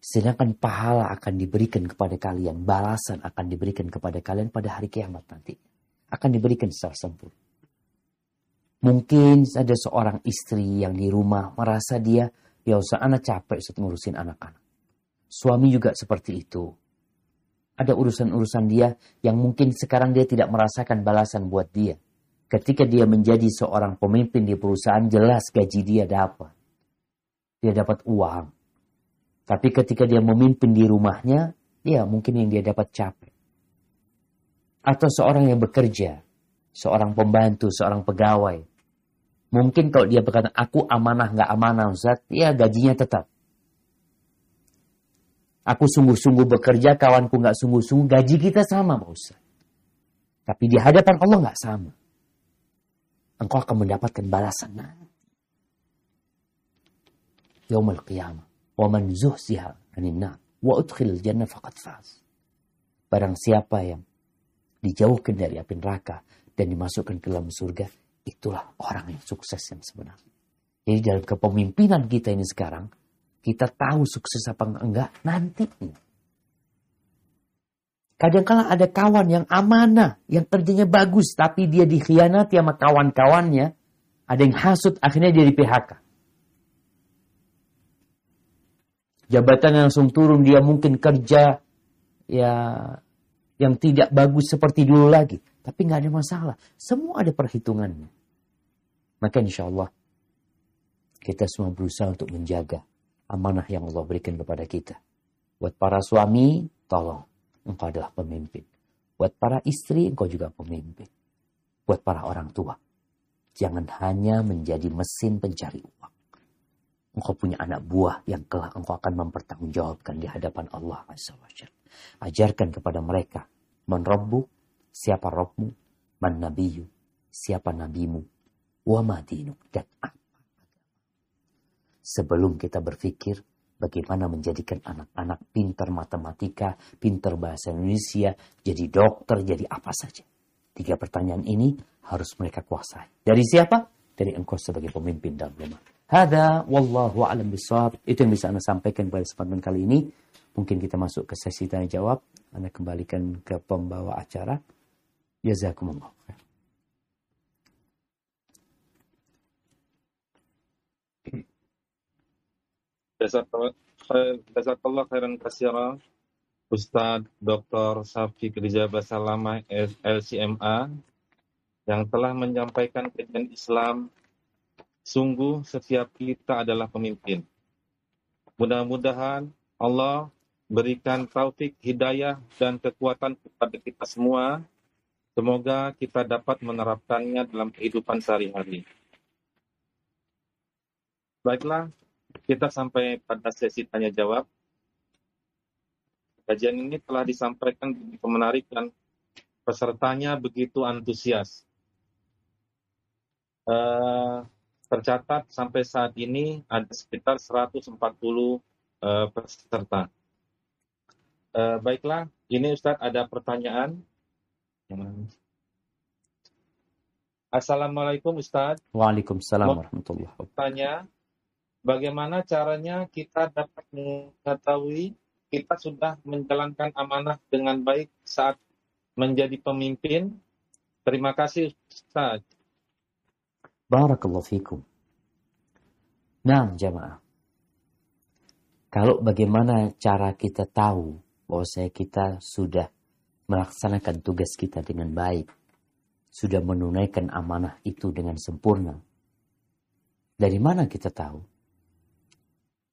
A: Sedangkan pahala akan diberikan kepada kalian, balasan akan diberikan kepada kalian pada hari kiamat nanti. Akan diberikan secara sempurna. Mungkin ada seorang istri yang di rumah merasa dia Ya usah anak capek Ustaz ngurusin anak-anak. Suami juga seperti itu. Ada urusan-urusan dia yang mungkin sekarang dia tidak merasakan balasan buat dia. Ketika dia menjadi seorang pemimpin di perusahaan, jelas gaji dia dapat. Dia dapat uang. Tapi ketika dia memimpin di rumahnya, ya mungkin yang dia dapat capek. Atau seorang yang bekerja, seorang pembantu, seorang pegawai. Mungkin kalau dia berkata, aku amanah nggak amanah Ustaz, ya gajinya tetap. Aku sungguh-sungguh bekerja, kawanku nggak sungguh-sungguh, gaji kita sama Pak Ustaz. Tapi di hadapan Allah nggak sama. Engkau akan mendapatkan balasan nanti. Yaumul qiyamah. Wa man zuhziha anin. Wa udkhil jannah faqad faz. Barang siapa yang dijauhkan dari api neraka dan dimasukkan ke dalam surga, itulah orang yang sukses yang sebenarnya. Jadi dalam kepemimpinan kita ini sekarang, kita tahu sukses apa enggak nanti. Kadang-kadang ada kawan yang amanah, yang kerjanya bagus, tapi dia dikhianati sama kawan-kawannya. Ada yang hasut, akhirnya dia di PHK. Jabatan langsung turun, dia mungkin kerja ya yang tidak bagus seperti dulu lagi. Tapi nggak ada masalah. Semua ada perhitungannya. Maka insya Allah kita semua berusaha untuk menjaga amanah yang Allah berikan kepada kita. Buat para suami, tolong. Engkau adalah pemimpin. Buat para istri, engkau juga pemimpin. Buat para orang tua. Jangan hanya menjadi mesin pencari uang. Engkau punya anak buah yang kelak engkau akan mempertanggungjawabkan di hadapan Allah Azza wa Ajarkan kepada mereka. Menrobbu, siapa robmu, man nabiyu, siapa nabimu, wa madinu, dan apa Sebelum kita berpikir bagaimana menjadikan anak-anak pintar matematika, pintar bahasa Indonesia, jadi dokter, jadi apa saja. Tiga pertanyaan ini harus mereka kuasai. Dari siapa? Dari engkau sebagai pemimpin dalam rumah. Hada wallahu alam bisawab. Itu yang bisa Anda sampaikan pada kesempatan kali ini. Mungkin kita masuk ke sesi tanya jawab. Anda kembalikan ke pembawa acara. Jazakumullah.
B: Jazakallah khairan kasira Ustadz Dr. Safi Rijaba Salama LCMA yang telah menyampaikan kajian Islam sungguh setiap kita adalah pemimpin. Mudah-mudahan Allah berikan taufik, hidayah, dan kekuatan kepada kita semua. Semoga kita dapat menerapkannya dalam kehidupan sehari-hari. Baiklah, kita sampai pada sesi tanya jawab. Kajian ini telah disampaikan begitu menarik dan pesertanya begitu antusias. Uh, tercatat sampai saat ini ada sekitar 140 uh, eh, peserta. Uh, baiklah, ini Ustadz ada pertanyaan. Assalamualaikum Ustadz.
A: Waalaikumsalam warahmatullahi wabarakatuh.
B: Tanya, bagaimana caranya kita dapat mengetahui kita sudah menjalankan amanah dengan baik saat menjadi pemimpin. Terima kasih Ustaz.
A: Barakallahu fikum. Nah, jamaah. Kalau bagaimana cara kita tahu bahwa saya kita sudah melaksanakan tugas kita dengan baik, sudah menunaikan amanah itu dengan sempurna. Dari mana kita tahu?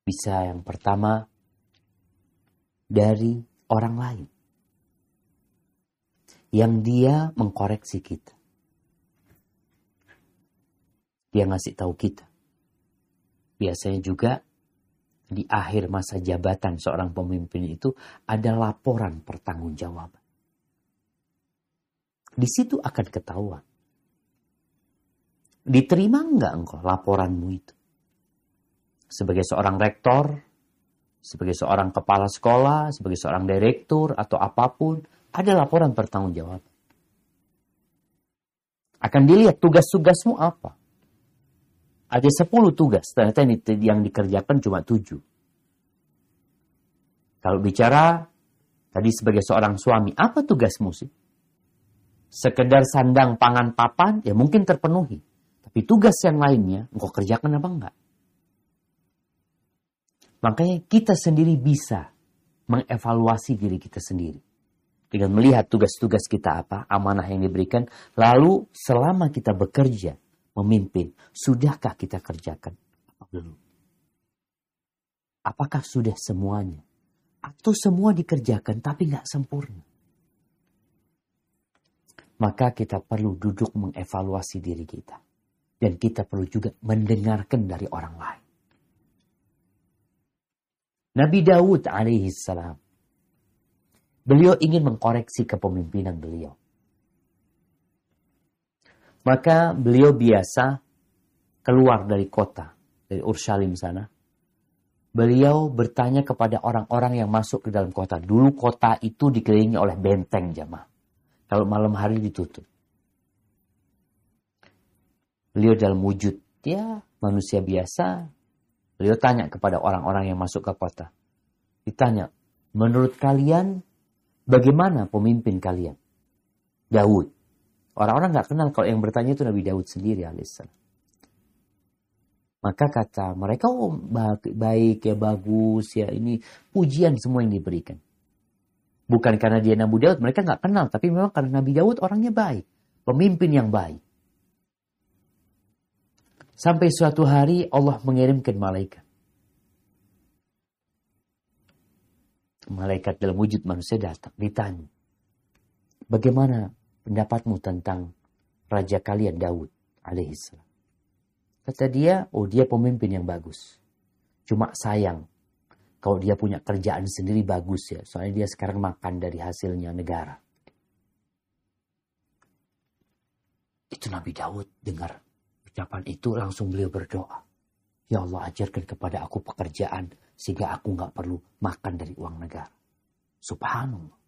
A: Bisa yang pertama dari orang lain. Yang dia mengkoreksi kita. Dia ngasih tahu kita. Biasanya juga di akhir masa jabatan seorang pemimpin itu ada laporan pertanggungjawaban. Di situ akan ketahuan. Diterima enggak engkau laporanmu itu? Sebagai seorang rektor, sebagai seorang kepala sekolah, sebagai seorang direktur atau apa pun, ada laporan jawab. Akan dilihat tugas-tugasmu apa. Ada 10 tugas, ternyata yang dikerjakan cuma 7. Kalau bicara tadi sebagai seorang suami, apa tugasmu sih? Sekedar sandang pangan papan, ya mungkin terpenuhi. Tapi tugas yang lainnya, engkau kerjakan apa enggak? Makanya kita sendiri bisa mengevaluasi diri kita sendiri. Dengan melihat tugas-tugas kita apa, amanah yang diberikan. Lalu selama kita bekerja, memimpin, sudahkah kita kerjakan? Belum. Apakah sudah semuanya? Atau semua dikerjakan tapi nggak sempurna? Maka kita perlu duduk mengevaluasi diri kita. Dan kita perlu juga mendengarkan dari orang lain. Nabi Daud alaihi salam. Beliau ingin mengkoreksi kepemimpinan beliau. Maka beliau biasa keluar dari kota, dari Urshalim sana. Beliau bertanya kepada orang-orang yang masuk ke dalam kota. Dulu kota itu dikelilingi oleh benteng jamaah. Kalau malam hari ditutup. Beliau dalam wujud ya manusia biasa. Beliau tanya kepada orang-orang yang masuk ke kota. Ditanya, menurut kalian bagaimana pemimpin kalian? Daud. Orang-orang nggak kenal kalau yang bertanya itu Nabi Daud sendiri alaihissalam. Maka kata mereka, oh baik ya bagus ya ini pujian semua yang diberikan. Bukan karena dia Nabi Daud, mereka nggak kenal, tapi memang karena Nabi Daud orangnya baik, pemimpin yang baik. Sampai suatu hari Allah mengirimkan malaikat. Malaikat dalam wujud manusia datang, ditanya. Bagaimana pendapatmu tentang raja kalian Daud alaihissalam? Kata dia, oh dia pemimpin yang bagus. Cuma sayang, kalau dia punya kerjaan sendiri bagus ya. Soalnya dia sekarang makan dari hasilnya negara. Itu Nabi Daud dengar ucapan itu langsung beliau berdoa. Ya Allah ajarkan kepada aku pekerjaan sehingga aku nggak perlu makan dari uang negara. Subhanallah.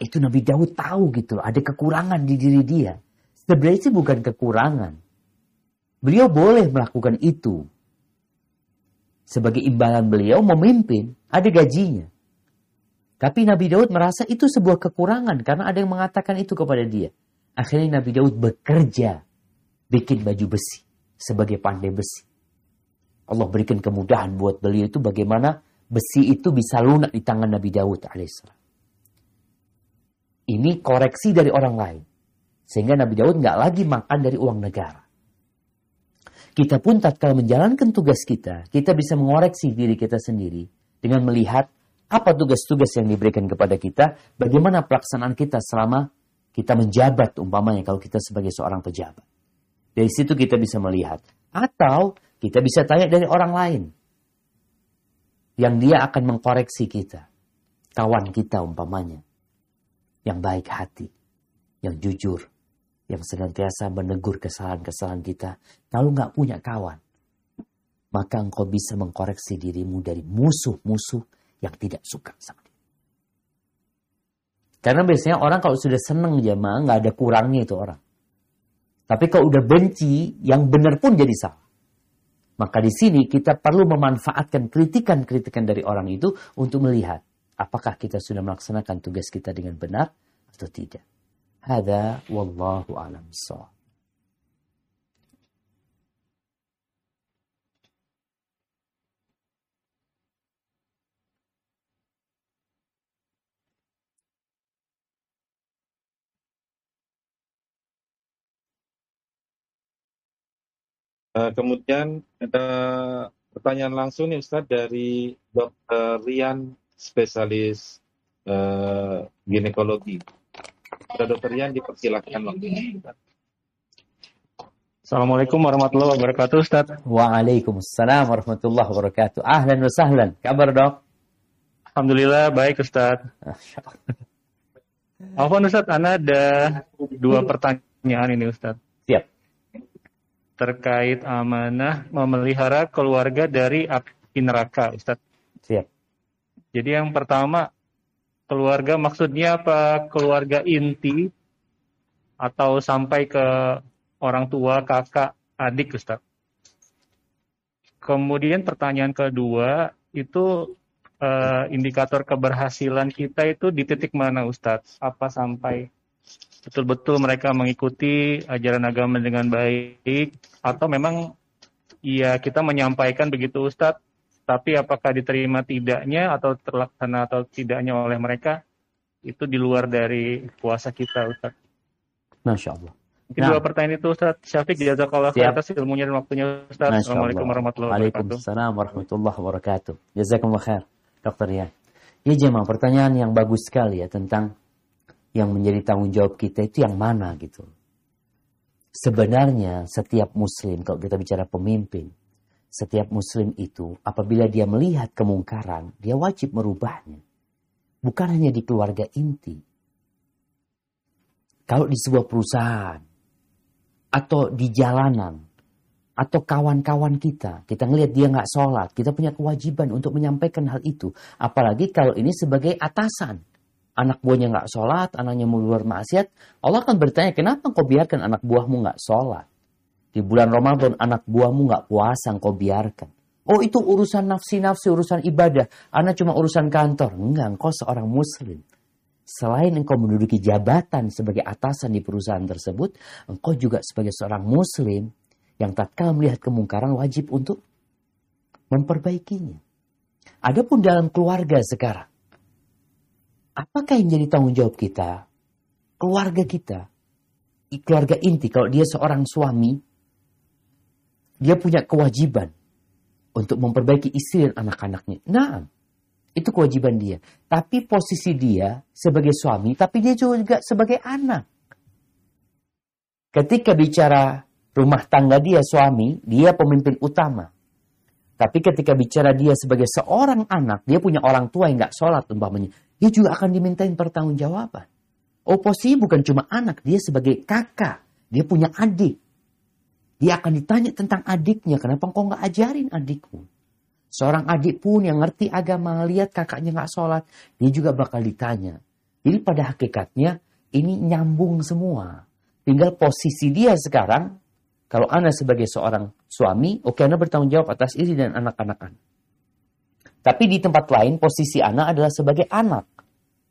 A: Itu Nabi Daud tahu gitu loh, ada kekurangan di diri dia. Sebenarnya sih bukan kekurangan. Beliau boleh melakukan itu. Sebagai imbalan beliau memimpin, ada gajinya. Tapi Nabi Daud merasa itu sebuah kekurangan karena ada yang mengatakan itu kepada dia. Akhirnya Nabi Daud bekerja bikin baju besi sebagai pandai besi. Allah berikan kemudahan buat beliau itu bagaimana besi itu bisa lunak di tangan Nabi Daud alaihissalam. Ini koreksi dari orang lain. Sehingga Nabi Daud nggak lagi makan dari uang negara. Kita pun tatkala menjalankan tugas kita, kita bisa mengoreksi diri kita sendiri dengan melihat apa tugas-tugas yang diberikan kepada kita, bagaimana pelaksanaan kita selama kita menjabat umpamanya kalau kita sebagai seorang pejabat. Dari situ kita bisa melihat. Atau kita bisa tanya dari orang lain. Yang dia akan mengkoreksi kita. Kawan kita umpamanya. Yang baik hati. Yang jujur. Yang senantiasa menegur kesalahan-kesalahan kita. Kalau nggak punya kawan. Maka engkau bisa mengkoreksi dirimu dari musuh-musuh yang tidak suka sama dia. Karena biasanya orang kalau sudah seneng jamaah nggak ada kurangnya itu orang. Tapi kalau udah benci, yang benar pun jadi salah. Maka di sini kita perlu memanfaatkan kritikan-kritikan dari orang itu untuk melihat apakah kita sudah melaksanakan tugas kita dengan benar atau tidak. Hada wallahu alam
B: Uh, kemudian ada pertanyaan langsung nih Ustadz dari Dr. Rian, spesialis uh, ginekologi. Ada Dr. Rian dipersilakan.
C: Assalamualaikum warahmatullahi wabarakatuh Ustaz.
A: Waalaikumsalam warahmatullahi wabarakatuh. Ahlan wa sahlan. Kabar dok?
C: Alhamdulillah baik Ustaz. Alhamdulillah Ustaz, Ana ada dua pertanyaan ini Ustaz.
A: Siap
C: terkait amanah memelihara keluarga dari api neraka, Ustaz.
A: Siap.
C: Jadi yang pertama, keluarga maksudnya apa? Keluarga inti atau sampai ke orang tua, kakak, adik, Ustaz. Kemudian pertanyaan kedua, itu uh, indikator keberhasilan kita itu di titik mana, Ustaz? Apa sampai betul-betul mereka mengikuti ajaran agama dengan baik atau memang ya kita menyampaikan begitu Ustadz tapi apakah diterima tidaknya atau terlaksana atau tidaknya oleh mereka itu di luar dari puasa kita Ustadz.
A: Masya Allah.
C: Mungkin nah. dua pertanyaan itu Ustaz Syafiq jazakallah khair atas ilmunya dan waktunya Ustaz.
A: Assalamualaikum warahmatullahi wabarakatuh. Waalaikumsalam warahmatullahi wabarakatuh. Jazakumullah khair. Dokter ya. Ya jemaah pertanyaan yang bagus sekali ya tentang yang menjadi tanggung jawab kita itu yang mana gitu. Sebenarnya setiap muslim, kalau kita bicara pemimpin, setiap muslim itu apabila dia melihat kemungkaran, dia wajib merubahnya. Bukan hanya di keluarga inti. Kalau di sebuah perusahaan, atau di jalanan, atau kawan-kawan kita, kita ngelihat dia nggak sholat, kita punya kewajiban untuk menyampaikan hal itu. Apalagi kalau ini sebagai atasan anak buahnya nggak sholat, anaknya mau luar maksiat, Allah akan bertanya, kenapa kau biarkan anak buahmu nggak sholat? Di bulan Ramadan anak buahmu nggak puasa, kau biarkan. Oh itu urusan nafsi-nafsi, urusan ibadah. Anak cuma urusan kantor. Enggak, engkau seorang muslim. Selain engkau menduduki jabatan sebagai atasan di perusahaan tersebut, engkau juga sebagai seorang muslim yang tak tatkala melihat kemungkaran wajib untuk memperbaikinya. Adapun dalam keluarga sekarang, apakah yang jadi tanggung jawab kita? Keluarga kita. Keluarga inti, kalau dia seorang suami, dia punya kewajiban untuk memperbaiki istri dan anak-anaknya. Nah, itu kewajiban dia. Tapi posisi dia sebagai suami, tapi dia juga sebagai anak. Ketika bicara rumah tangga dia suami, dia pemimpin utama. Tapi ketika bicara dia sebagai seorang anak, dia punya orang tua yang gak sholat umpamanya dia juga akan dimintain pertanggungjawaban. Oposisi bukan cuma anak, dia sebagai kakak, dia punya adik. Dia akan ditanya tentang adiknya, kenapa kau nggak ajarin adikmu? Seorang adik pun yang ngerti agama, lihat kakaknya nggak sholat, dia juga bakal ditanya. Jadi pada hakikatnya ini nyambung semua. Tinggal posisi dia sekarang, kalau Anda sebagai seorang suami, oke Anda bertanggung jawab atas istri dan anak-anak Anda. Tapi di tempat lain posisi anak adalah sebagai anak.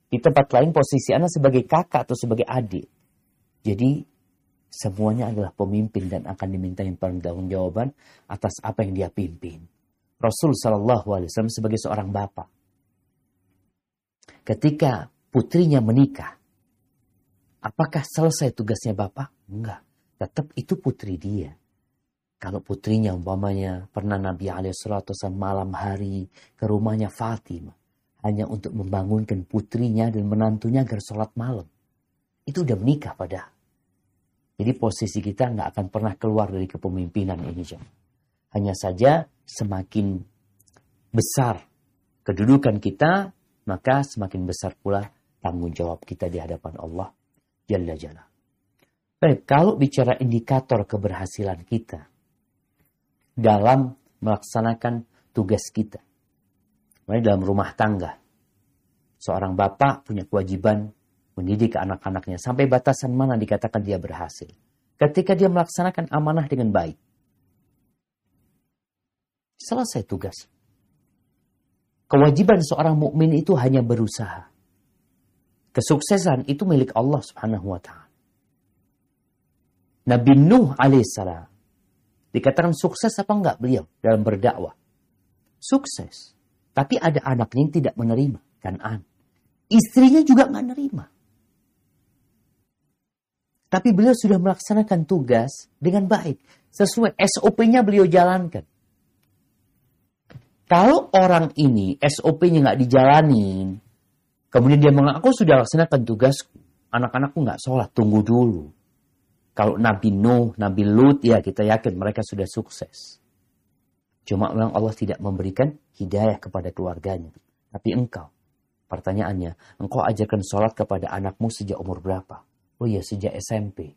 A: Di tempat lain posisi anak sebagai kakak atau sebagai adik. Jadi semuanya adalah pemimpin dan akan dimintai pertanggungjawaban atas apa yang dia pimpin. Rasul Shallallahu Alaihi Wasallam sebagai seorang bapak, ketika putrinya menikah, apakah selesai tugasnya bapak? Enggak, tetap itu putri dia. Kalau putrinya umpamanya pernah Nabi alaihissalam malam hari ke rumahnya Fatimah. Hanya untuk membangunkan putrinya dan menantunya agar sholat malam. Itu udah menikah pada. Jadi posisi kita nggak akan pernah keluar dari kepemimpinan ini. Jam. Hanya saja semakin besar kedudukan kita, maka semakin besar pula tanggung jawab kita di hadapan Allah Jalla Jalla. Baik, kalau bicara indikator keberhasilan kita, dalam melaksanakan tugas kita. Makanya dalam rumah tangga, seorang bapak punya kewajiban mendidik anak-anaknya sampai batasan mana dikatakan dia berhasil. Ketika dia melaksanakan amanah dengan baik. Selesai tugas. Kewajiban seorang mukmin itu hanya berusaha. Kesuksesan itu milik Allah Subhanahu wa taala. Nabi Nuh alaihissalam Dikatakan sukses apa enggak beliau dalam berdakwah? Sukses. Tapi ada anaknya yang tidak menerima. Kanan. Istrinya juga nggak menerima. Tapi beliau sudah melaksanakan tugas dengan baik. Sesuai SOP-nya beliau jalankan. Kalau orang ini SOP-nya nggak dijalanin, kemudian dia mengaku sudah laksanakan tugasku, anak-anakku nggak sholat, tunggu dulu. Kalau Nabi Nuh, Nabi Lut, ya kita yakin mereka sudah sukses. Cuma memang Allah tidak memberikan hidayah kepada keluarganya. Tapi engkau, pertanyaannya, engkau ajarkan sholat kepada anakmu sejak umur berapa? Oh iya, sejak SMP.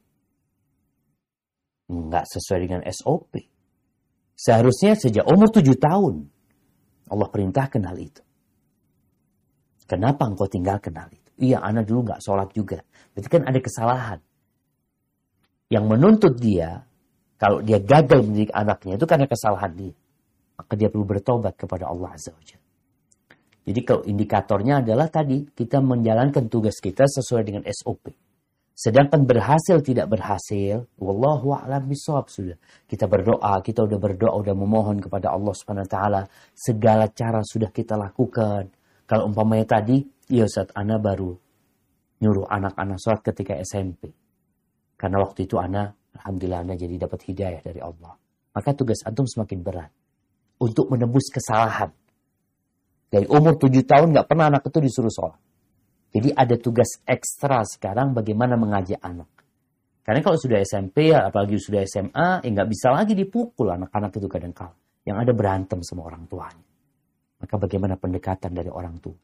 A: Enggak sesuai dengan SOP. Seharusnya sejak umur tujuh tahun. Allah perintahkan hal itu. Kenapa engkau tinggalkan hal itu? Iya, anak dulu nggak sholat juga. Berarti kan ada kesalahan yang menuntut dia kalau dia gagal mendidik anaknya itu karena kesalahan dia. Maka dia perlu bertobat kepada Allah Azza wa Jadi kalau indikatornya adalah tadi kita menjalankan tugas kita sesuai dengan SOP. Sedangkan berhasil tidak berhasil, wallahu a'lam bishawab sudah. Kita berdoa, kita udah berdoa, udah memohon kepada Allah Subhanahu wa taala, segala cara sudah kita lakukan. Kalau umpamanya tadi, ya Ustaz, ana baru nyuruh anak-anak sholat ketika SMP karena waktu itu anak, Alhamdulillah anak jadi dapat hidayah dari Allah. Maka tugas antum semakin berat. Untuk menembus kesalahan. Dari umur tujuh tahun nggak pernah anak itu disuruh sholat. Jadi ada tugas ekstra sekarang bagaimana mengajak anak. Karena kalau sudah SMP, apalagi sudah SMA, ya nggak bisa lagi dipukul anak-anak itu kadang kala. Yang ada berantem sama orang tuanya. Maka bagaimana pendekatan dari orang tua?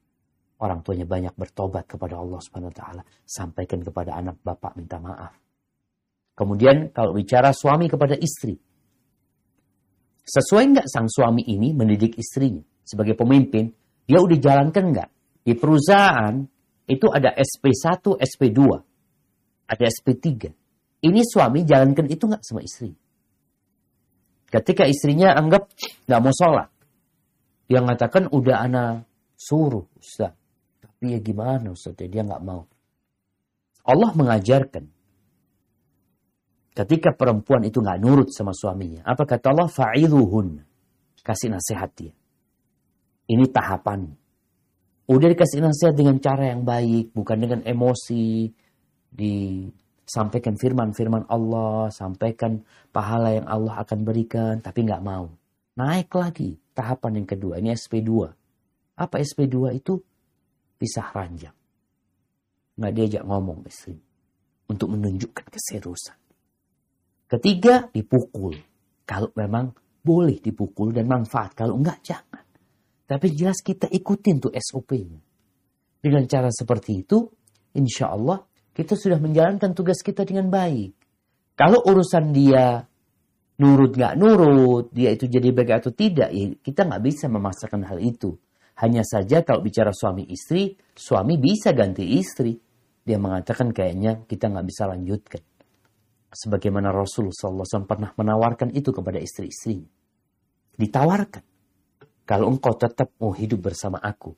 A: Orang tuanya banyak bertobat kepada Allah Subhanahu wa taala, sampaikan kepada anak bapak minta maaf. Kemudian kalau bicara suami kepada istri, sesuai nggak sang suami ini mendidik istrinya sebagai pemimpin? Dia udah jalankan nggak? Di perusahaan itu ada SP1, SP2, ada SP3. Ini suami jalankan itu nggak sama istri. Ketika istrinya anggap nggak mau sholat, dia mengatakan udah anak suruh Ustaz. Tapi ya gimana Ustaz, ya, dia nggak mau. Allah mengajarkan ketika perempuan itu nggak nurut sama suaminya, apa kata Allah? Fa'iluhun. Kasih nasihat dia. Ini tahapan. Udah dikasih nasihat dengan cara yang baik, bukan dengan emosi. Disampaikan firman-firman Allah, sampaikan pahala yang Allah akan berikan, tapi nggak mau. Naik lagi tahapan yang kedua, ini SP2. Apa SP2 itu? Pisah ranjang. Nggak diajak ngomong istri. Untuk menunjukkan keseriusan. Ketiga, dipukul. Kalau memang boleh dipukul dan manfaat. Kalau enggak, jangan. Tapi jelas kita ikutin tuh SOP-nya. Dengan cara seperti itu, insya Allah kita sudah menjalankan tugas kita dengan baik. Kalau urusan dia nurut nggak nurut, dia itu jadi baik atau tidak, ya kita nggak bisa memaksakan hal itu. Hanya saja kalau bicara suami istri, suami bisa ganti istri. Dia mengatakan kayaknya kita nggak bisa lanjutkan. Sebagaimana Rasulullah SAW pernah menawarkan itu kepada istri-istrinya. Ditawarkan. Kalau engkau tetap mau hidup bersama aku,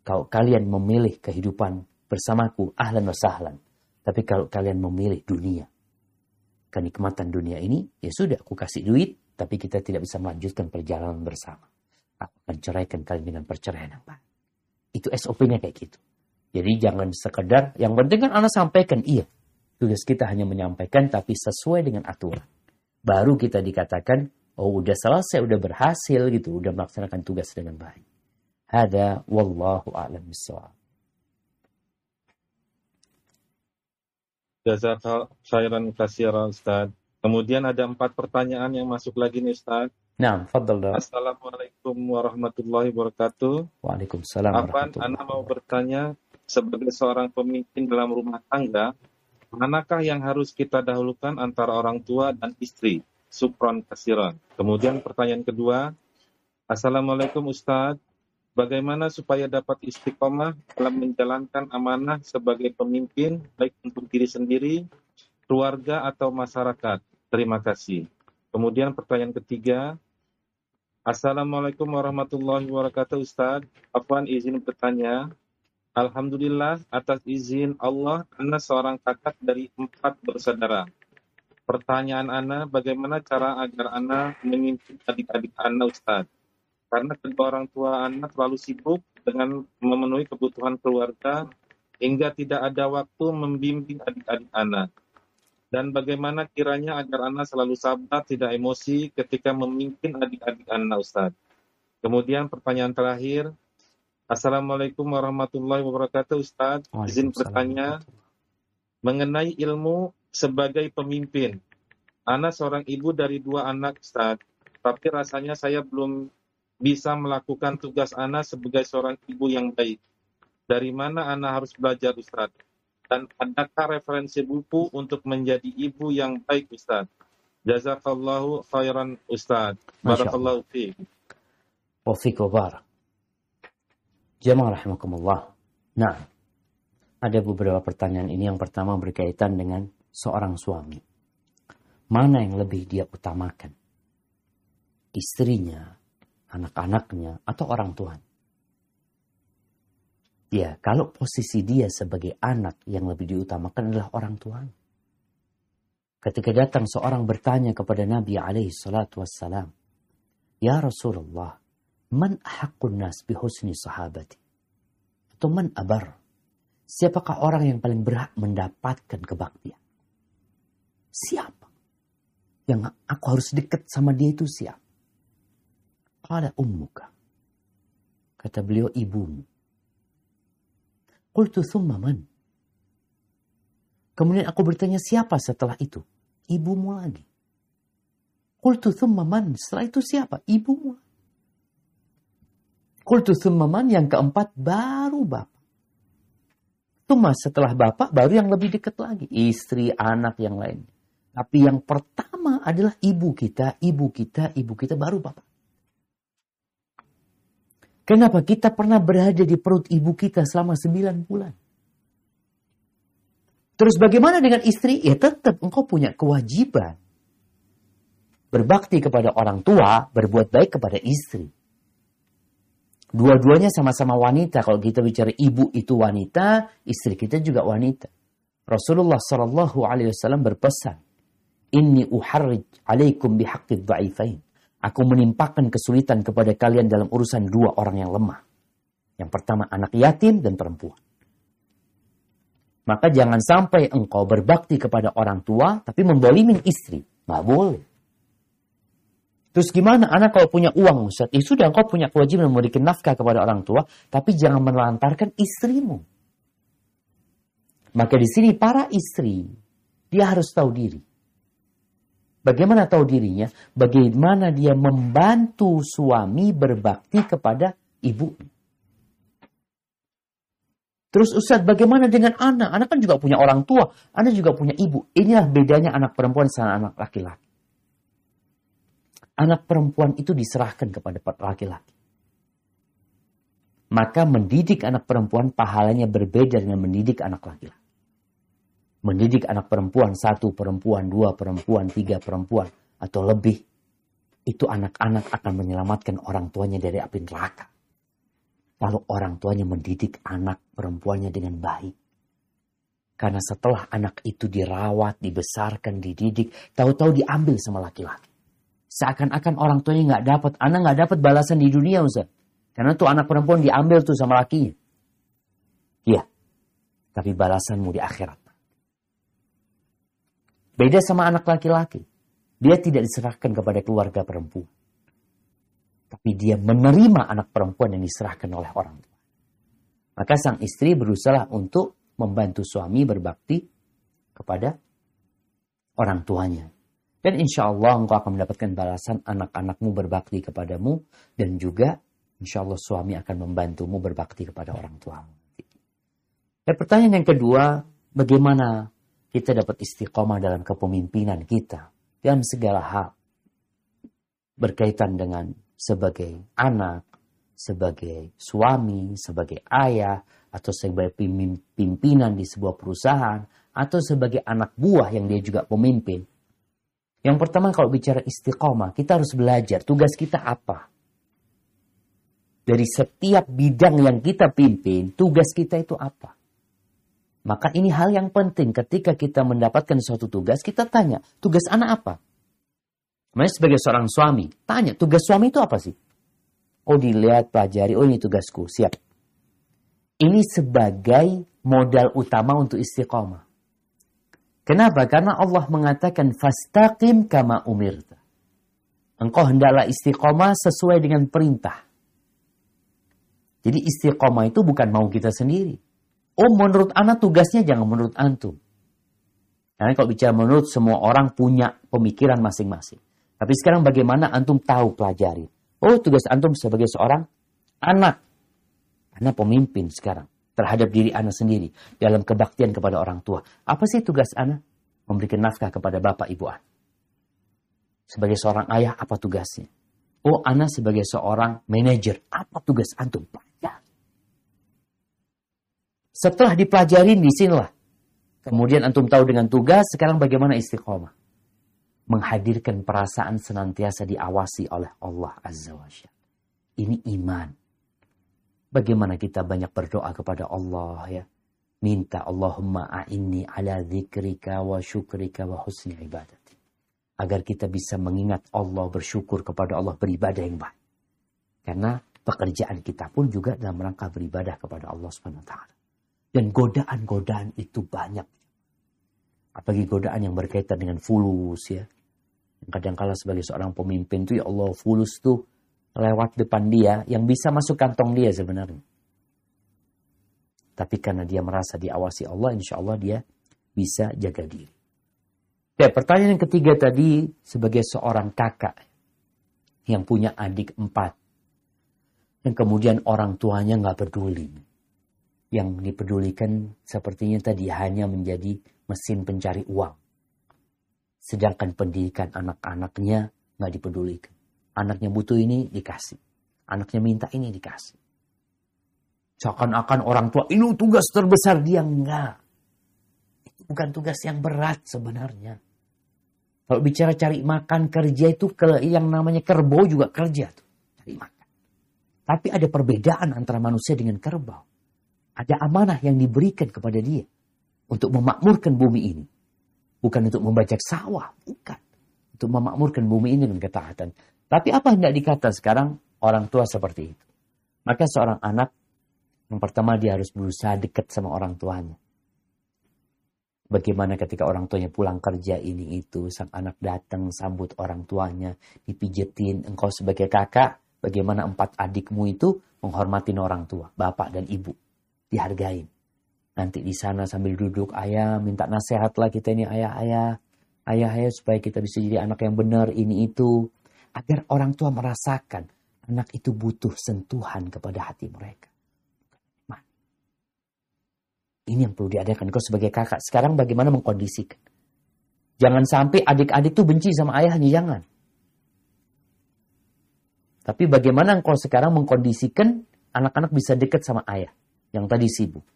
A: kalau kalian memilih kehidupan bersamaku, ahlan wa sahlan. Tapi kalau kalian memilih dunia, kenikmatan dunia ini, ya sudah, aku kasih duit, tapi kita tidak bisa melanjutkan perjalanan bersama. Aku akan kalian dengan perceraian baik. Itu SOP-nya kayak gitu. Jadi jangan sekedar, yang penting kan anak sampaikan, iya. Tugas kita hanya menyampaikan, tapi sesuai dengan aturan. Baru kita dikatakan, oh udah selesai, udah berhasil gitu, udah melaksanakan tugas dengan baik. Hada wallahu a'lam bishawab.
B: Jazakal khairan katsira Ustaz. Kemudian ada empat pertanyaan yang masuk lagi nih Ustaz.
A: Nah, fadal.
B: Assalamualaikum warahmatullahi wabarakatuh.
A: Waalaikumsalam
B: Apaan
A: warahmatullahi
B: Anda mau bertanya sebagai seorang pemimpin dalam rumah tangga, manakah yang harus kita dahulukan antara orang tua dan istri? Supron kasiran. Kemudian pertanyaan kedua, Assalamualaikum Ustadz, bagaimana supaya dapat istiqomah dalam menjalankan amanah sebagai pemimpin, baik untuk diri sendiri, keluarga, atau masyarakat? Terima kasih. Kemudian pertanyaan ketiga, Assalamualaikum warahmatullahi wabarakatuh Ustadz. Apaan izin bertanya? Alhamdulillah atas izin Allah, Anda seorang kakak dari empat bersaudara. Pertanyaan Anda, bagaimana cara agar Anda memimpin adik-adik Anda, Ustaz? Karena kedua orang tua Anda terlalu sibuk dengan memenuhi kebutuhan keluarga hingga tidak ada waktu membimbing adik-adik Anda. Dan bagaimana kiranya agar Anda selalu sabar, tidak emosi ketika memimpin adik-adik Anda, Ustaz? Kemudian pertanyaan terakhir, Assalamualaikum warahmatullahi wabarakatuh, Ustaz. Izin bertanya mengenai ilmu sebagai pemimpin. Ana seorang ibu dari dua anak, Ustaz. Tapi rasanya saya belum bisa melakukan tugas Ana sebagai seorang ibu yang baik. Dari mana Ana harus belajar, Ustaz? Dan adakah referensi buku untuk menjadi ibu yang baik, Ustaz? Jazakallahu khairan, Ustaz. Barakallahu fiik.
A: Wa fiik wa barak. Jamaah rahimakumullah. Nah, ada beberapa pertanyaan ini. Yang pertama berkaitan dengan seorang suami. Mana yang lebih dia utamakan? Istrinya, anak-anaknya, atau orang Tuhan? Ya, kalau posisi dia sebagai anak yang lebih diutamakan adalah orang Tuhan. Ketika datang seorang bertanya kepada Nabi alaihi salatu Ya Rasulullah, man ahakun nas bihusni sahabati? Atau man abar? Siapakah orang yang paling berhak mendapatkan kebaktian? Siapa? Yang aku harus dekat sama dia itu siapa? Qala ummuka. Kata beliau ibumu. Qultu thumma man? Kemudian aku bertanya siapa setelah itu? Ibumu lagi. Qultu thumma man? Setelah itu siapa? Ibumu. Qultu thumma man? Yang keempat baru bapak. Thumma setelah bapak baru yang lebih dekat lagi. Istri, anak, yang lain. Tapi yang pertama adalah ibu kita, ibu kita, ibu kita, baru bapak. Kenapa kita pernah berada di perut ibu kita selama sembilan bulan? Terus bagaimana dengan istri? Ya tetap engkau punya kewajiban. Berbakti kepada orang tua, berbuat baik kepada istri. Dua-duanya sama-sama wanita. Kalau kita bicara ibu itu wanita, istri kita juga wanita. Rasulullah Shallallahu Alaihi Wasallam berpesan, Inni uharrij alaikum bihaqqid dha'ifain. Aku menimpakan kesulitan kepada kalian dalam urusan dua orang yang lemah. Yang pertama anak yatim dan perempuan. Maka jangan sampai engkau berbakti kepada orang tua tapi membolimin istri. Nggak boleh. Terus gimana anak kalau punya uang Ustaz? Ya sudah engkau punya kewajiban memberikan nafkah kepada orang tua. Tapi jangan menelantarkan istrimu. Maka di sini para istri. Dia harus tahu diri. Bagaimana tahu dirinya? Bagaimana dia membantu suami berbakti kepada ibu. Terus Ustaz, bagaimana dengan anak? Anak kan juga punya orang tua. Anak juga punya ibu. Inilah bedanya anak perempuan sama anak laki-laki. Anak perempuan itu diserahkan kepada laki-laki. Maka mendidik anak perempuan pahalanya berbeda dengan mendidik anak laki-laki mendidik anak perempuan, satu perempuan, dua perempuan, tiga perempuan, atau lebih, itu anak-anak akan menyelamatkan orang tuanya dari api neraka. Kalau orang tuanya mendidik anak perempuannya dengan baik. Karena setelah anak itu dirawat, dibesarkan, dididik, tahu-tahu diambil sama laki-laki. Seakan-akan orang tuanya nggak dapat, anak nggak dapat balasan di dunia Ustaz. Karena tuh anak perempuan diambil tuh sama lakinya. Iya, tapi balasanmu di akhirat. Beda sama anak laki-laki. Dia tidak diserahkan kepada keluarga perempuan. Tapi dia menerima anak perempuan yang diserahkan oleh orang tua. Maka sang istri berusaha untuk membantu suami berbakti kepada orang tuanya. Dan insya Allah engkau akan mendapatkan balasan anak-anakmu berbakti kepadamu. Dan juga insya Allah suami akan membantumu berbakti kepada orang tuamu. Dan pertanyaan yang kedua, bagaimana kita dapat istiqomah dalam kepemimpinan kita dalam segala hal berkaitan dengan sebagai anak, sebagai suami, sebagai ayah, atau sebagai pimpinan di sebuah perusahaan, atau sebagai anak buah yang dia juga pemimpin. Yang pertama kalau bicara istiqomah, kita harus belajar tugas kita apa. Dari setiap bidang yang kita pimpin, tugas kita itu apa. Maka ini hal yang penting ketika kita mendapatkan suatu tugas, kita tanya, tugas anak apa? Makanya sebagai seorang suami, tanya, tugas suami itu apa sih? Oh dilihat, pelajari, oh ini tugasku, siap. Ini sebagai modal utama untuk istiqomah. Kenapa? Karena Allah mengatakan, Fastaqim kama umirta. Engkau hendaklah istiqomah sesuai dengan perintah. Jadi istiqomah itu bukan mau kita sendiri. Oh menurut anak tugasnya jangan menurut antum. Karena kalau bicara menurut semua orang punya pemikiran masing-masing. Tapi sekarang bagaimana antum tahu pelajari. Oh tugas antum sebagai seorang anak. Anak pemimpin sekarang. Terhadap diri anak sendiri. Dalam kebaktian kepada orang tua. Apa sih tugas anak? Memberikan nafkah kepada bapak ibu anak. Sebagai seorang ayah apa tugasnya? Oh anak sebagai seorang manajer. Apa tugas antum? Setelah dipelajari di sinilah. Kemudian antum tahu dengan tugas, sekarang bagaimana istiqomah. Menghadirkan perasaan senantiasa diawasi oleh Allah Azza wa Ini iman. Bagaimana kita banyak berdoa kepada Allah ya. Minta Allahumma a'inni ala dzikrika wa syukrika wa husni ibadati. Agar kita bisa mengingat Allah, bersyukur kepada Allah, beribadah yang baik. Karena pekerjaan kita pun juga dalam rangka beribadah kepada Allah Subhanahu. Dan godaan-godaan itu banyak. Apalagi godaan yang berkaitan dengan fulus ya. Kadang-kala sebagai seorang pemimpin tuh ya Allah fulus tuh lewat depan dia yang bisa masuk kantong dia sebenarnya. Tapi karena dia merasa diawasi Allah, insya Allah dia bisa jaga diri. Ya, pertanyaan yang ketiga tadi sebagai seorang kakak yang punya adik empat. Dan kemudian orang tuanya nggak peduli. Yang dipedulikan sepertinya tadi hanya menjadi mesin pencari uang. Sedangkan pendidikan anak-anaknya nggak dipedulikan. Anaknya butuh ini dikasih. Anaknya minta ini dikasih. Seakan-akan orang tua ini tugas terbesar dia enggak. Itu bukan tugas yang berat sebenarnya. Kalau bicara cari makan kerja itu yang namanya kerbau juga kerja tuh, cari makan. Tapi ada perbedaan antara manusia dengan kerbau. Ada amanah yang diberikan kepada dia untuk memakmurkan bumi ini. Bukan untuk membajak sawah, bukan. Untuk memakmurkan bumi ini dengan ketaatan. Tapi apa tidak dikata sekarang orang tua seperti itu. Maka seorang anak yang pertama dia harus berusaha dekat sama orang tuanya. Bagaimana ketika orang tuanya pulang kerja ini itu, sang anak datang sambut orang tuanya, dipijetin, engkau sebagai kakak, bagaimana empat adikmu itu menghormatin orang tua, bapak dan ibu, dihargain. Nanti di sana sambil duduk, ayah minta nasihat lah kita ini ayah-ayah, ayah-ayah supaya kita bisa jadi anak yang benar ini itu. Agar orang tua merasakan anak itu butuh sentuhan kepada hati mereka. Ini yang perlu diadakan. Kau sebagai kakak, sekarang bagaimana mengkondisikan? Jangan sampai adik-adik tuh benci sama ayahnya, jangan. Tapi bagaimana engkau sekarang mengkondisikan anak-anak bisa dekat sama ayah yang tadi sibuk.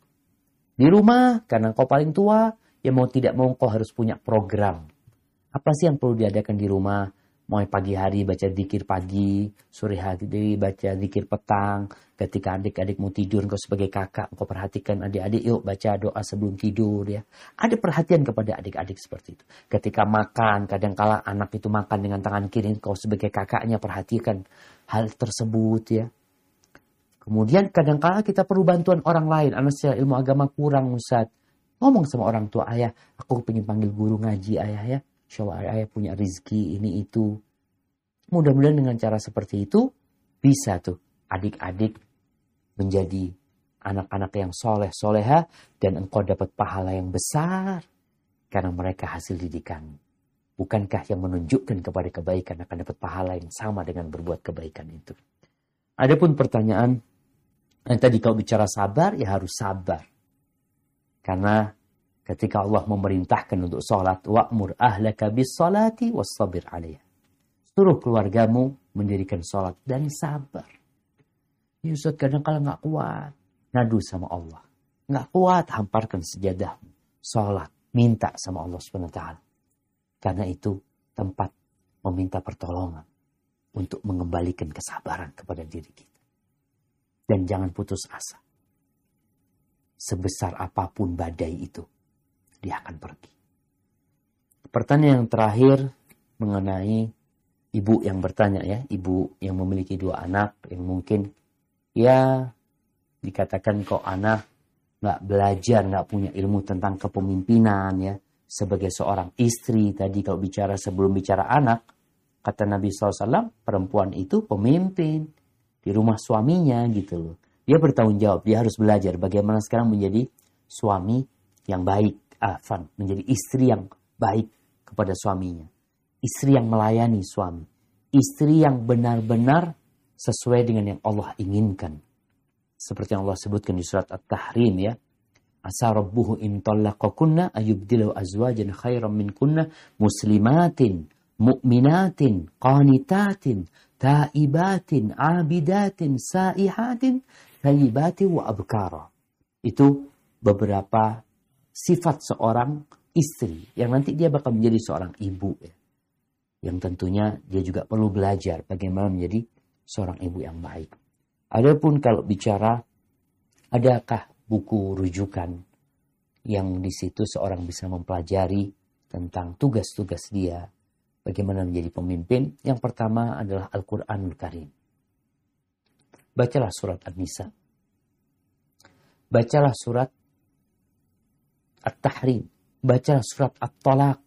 A: Di rumah, karena engkau paling tua, ya mau tidak mau engkau harus punya program. Apa sih yang perlu diadakan di rumah? Mulai pagi hari baca zikir pagi, sore hari baca zikir petang. Ketika adik-adik mau tidur, engkau sebagai kakak, engkau perhatikan adik-adik, yuk baca doa sebelum tidur ya. Ada perhatian kepada adik-adik seperti itu. Ketika makan, kadang-kala anak itu makan dengan tangan kiri, engkau sebagai kakaknya perhatikan hal tersebut ya. Kemudian kadang-kala kita perlu bantuan orang lain. Anak secara ilmu agama kurang, Ustaz. Ngomong sama orang tua, ayah, aku pengen panggil guru ngaji, ayah ya Insya Allah ayah punya rizki ini itu. Mudah-mudahan dengan cara seperti itu bisa tuh adik-adik menjadi anak-anak yang soleh soleha dan engkau dapat pahala yang besar karena mereka hasil didikan. Bukankah yang menunjukkan kepada kebaikan akan dapat pahala yang sama dengan berbuat kebaikan itu? Adapun pertanyaan yang tadi kau bicara sabar, ya harus sabar. Karena ketika Allah memerintahkan untuk sholat wa'mur ahlaka bis salati wassabir alaiha. Suruh keluargamu mendirikan sholat dan sabar. Ya Ustaz kadang kadang nggak kuat. Ngadu sama Allah. Nggak kuat hamparkan sejadahmu. Sholat minta sama Allah swt karena itu tempat meminta pertolongan untuk mengembalikan kesabaran kepada diri kita. Dan jangan putus asa. Sebesar apa pun badai itu dia akan pergi. Pertanyaan yang terakhir mengenai ibu yang bertanya ya, ibu yang memiliki dua anak yang mungkin ya dikatakan kok anak nggak belajar, nggak punya ilmu tentang kepemimpinan ya, sebagai seorang istri tadi kalau bicara sebelum bicara anak, kata Nabi SAW, perempuan itu pemimpin di rumah suaminya gitu loh. Dia bertanggung jawab, dia harus belajar bagaimana sekarang menjadi suami yang baik afan, menjadi istri yang baik kepada suaminya. Istri yang melayani suami. Istri yang benar-benar sesuai dengan yang Allah inginkan. Seperti yang Allah sebutkan di surat At-Tahrim ya. Asa rabbuhu in tallaqakunna ayubdilahu azwajan khairan min kunna muslimatin mu'minatin qanitatin taibatin abidatin saihatin thayyibatin wa abkara. Itu beberapa sifat seorang istri yang nanti dia bakal menjadi seorang ibu ya. Yang tentunya dia juga perlu belajar bagaimana menjadi seorang ibu yang baik. Adapun kalau bicara adakah buku rujukan yang di situ seorang bisa mempelajari tentang tugas-tugas dia bagaimana menjadi pemimpin. Yang pertama adalah Al-Qur'anul Karim. Bacalah surat An-Nisa. Bacalah surat At-Tahrim. Baca surat At-Talaq.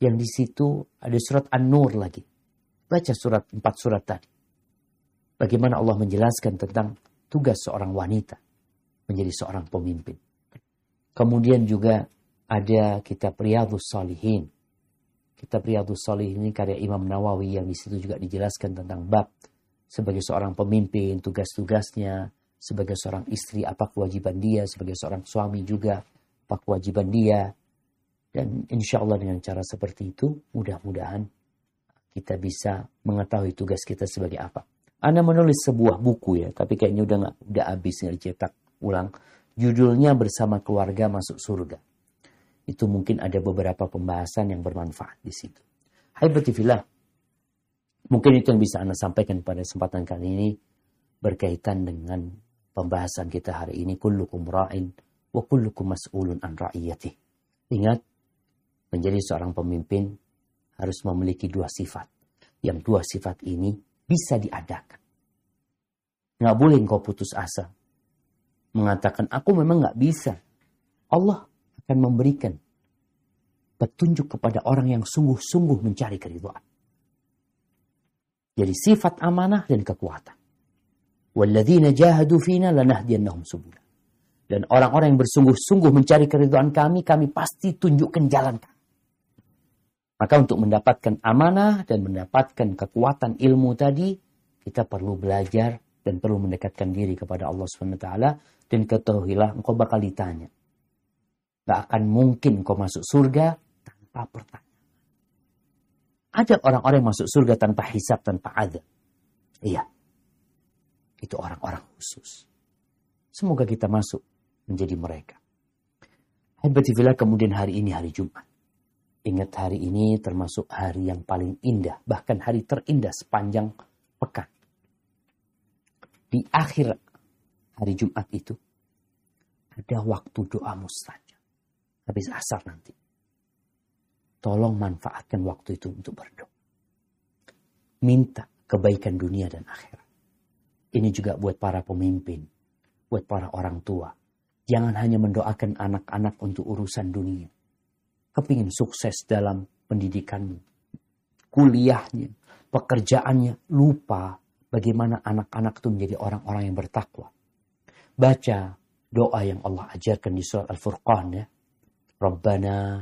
A: Yang di situ ada surat An-Nur lagi. Baca surat empat surat tadi. Bagaimana Allah menjelaskan tentang tugas seorang wanita menjadi seorang pemimpin. Kemudian juga ada kitab Riyadhus Salihin. Kitab Riyadhus Salihin ini karya Imam Nawawi yang di situ juga dijelaskan tentang bab sebagai seorang pemimpin, tugas-tugasnya, sebagai seorang istri apa kewajiban dia, sebagai seorang suami juga apa kewajiban dia. Dan insya Allah dengan cara seperti itu, mudah-mudahan kita bisa mengetahui tugas kita sebagai apa. Anda menulis sebuah buku ya, tapi kayaknya udah nggak udah habis nggak dicetak ulang. Judulnya bersama keluarga masuk surga. Itu mungkin ada beberapa pembahasan yang bermanfaat di situ. Hai betifillah, mungkin itu yang bisa Anda sampaikan pada kesempatan kali ini berkaitan dengan pembahasan kita hari ini. Kullukum ra'in wa kullukum mas'ulun an ra'iyatih. Ingat, menjadi seorang pemimpin harus memiliki dua sifat. Yang dua sifat ini bisa diadakan. Nggak boleh engkau putus asa. Mengatakan, aku memang nggak bisa. Allah akan memberikan petunjuk kepada orang yang sungguh-sungguh mencari keriduan. Jadi sifat amanah dan kekuatan. Walladzina jahadu fina lanahdiyannahum subula. Dan orang-orang yang bersungguh-sungguh mencari keriduan kami, kami pasti tunjukkan jalan kami. Maka untuk mendapatkan amanah dan mendapatkan kekuatan ilmu tadi, kita perlu belajar dan perlu mendekatkan diri kepada Allah SWT dan ketahuilah engkau bakal ditanya. Gak akan mungkin engkau masuk surga tanpa pertanyaan. Ada orang-orang yang masuk surga tanpa hisap, tanpa ada. Iya. Itu orang-orang khusus. Semoga kita masuk menjadi mereka. Hebatifillah kemudian hari ini hari Jumat. Ingat hari ini termasuk hari yang paling indah, bahkan hari terindah sepanjang pekan. Di akhir hari Jumat itu, ada waktu doa mustajab. Habis asar nanti. Tolong manfaatkan waktu itu untuk berdoa. Minta kebaikan dunia dan akhirat. Ini juga buat para pemimpin, buat para orang tua. Jangan hanya mendoakan anak-anak untuk urusan dunia kepingin sukses dalam pendidikannya, kuliahnya, pekerjaannya, lupa bagaimana anak-anak itu menjadi orang-orang yang bertakwa. Baca doa yang Allah ajarkan di surat Al-Furqan ya. Rabbana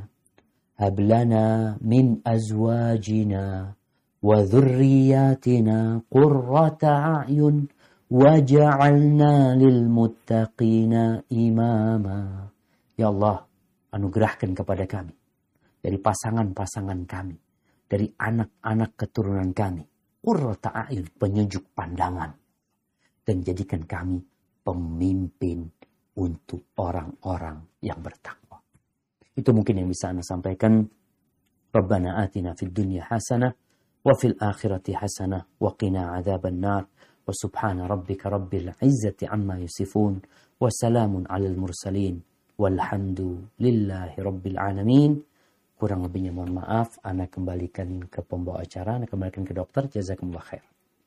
A: hablana min azwajina wa dhurriyyatina qurrata a'yun waj'alna lil muttaqina imama. Ya Allah, anugerahkan kepada kami dari pasangan-pasangan kami, dari anak-anak keturunan kami. Qurrata a'yun, penyejuk pandangan. Dan jadikan kami pemimpin untuk orang-orang yang bertakwa. Itu mungkin yang bisa Anda sampaikan. Rabbana atina fid dunya hasanah wa fil akhirati hasanah wa qina adzaban nar rabbika rabbil izzati amma yusifun wa salamun alal mursalin walhamdu lillahi rabbil alamin Kurang lebihnya mohon maaf, Anda kembalikan ke pembawa acara, Anda kembalikan ke dokter. Jazakumullah khair.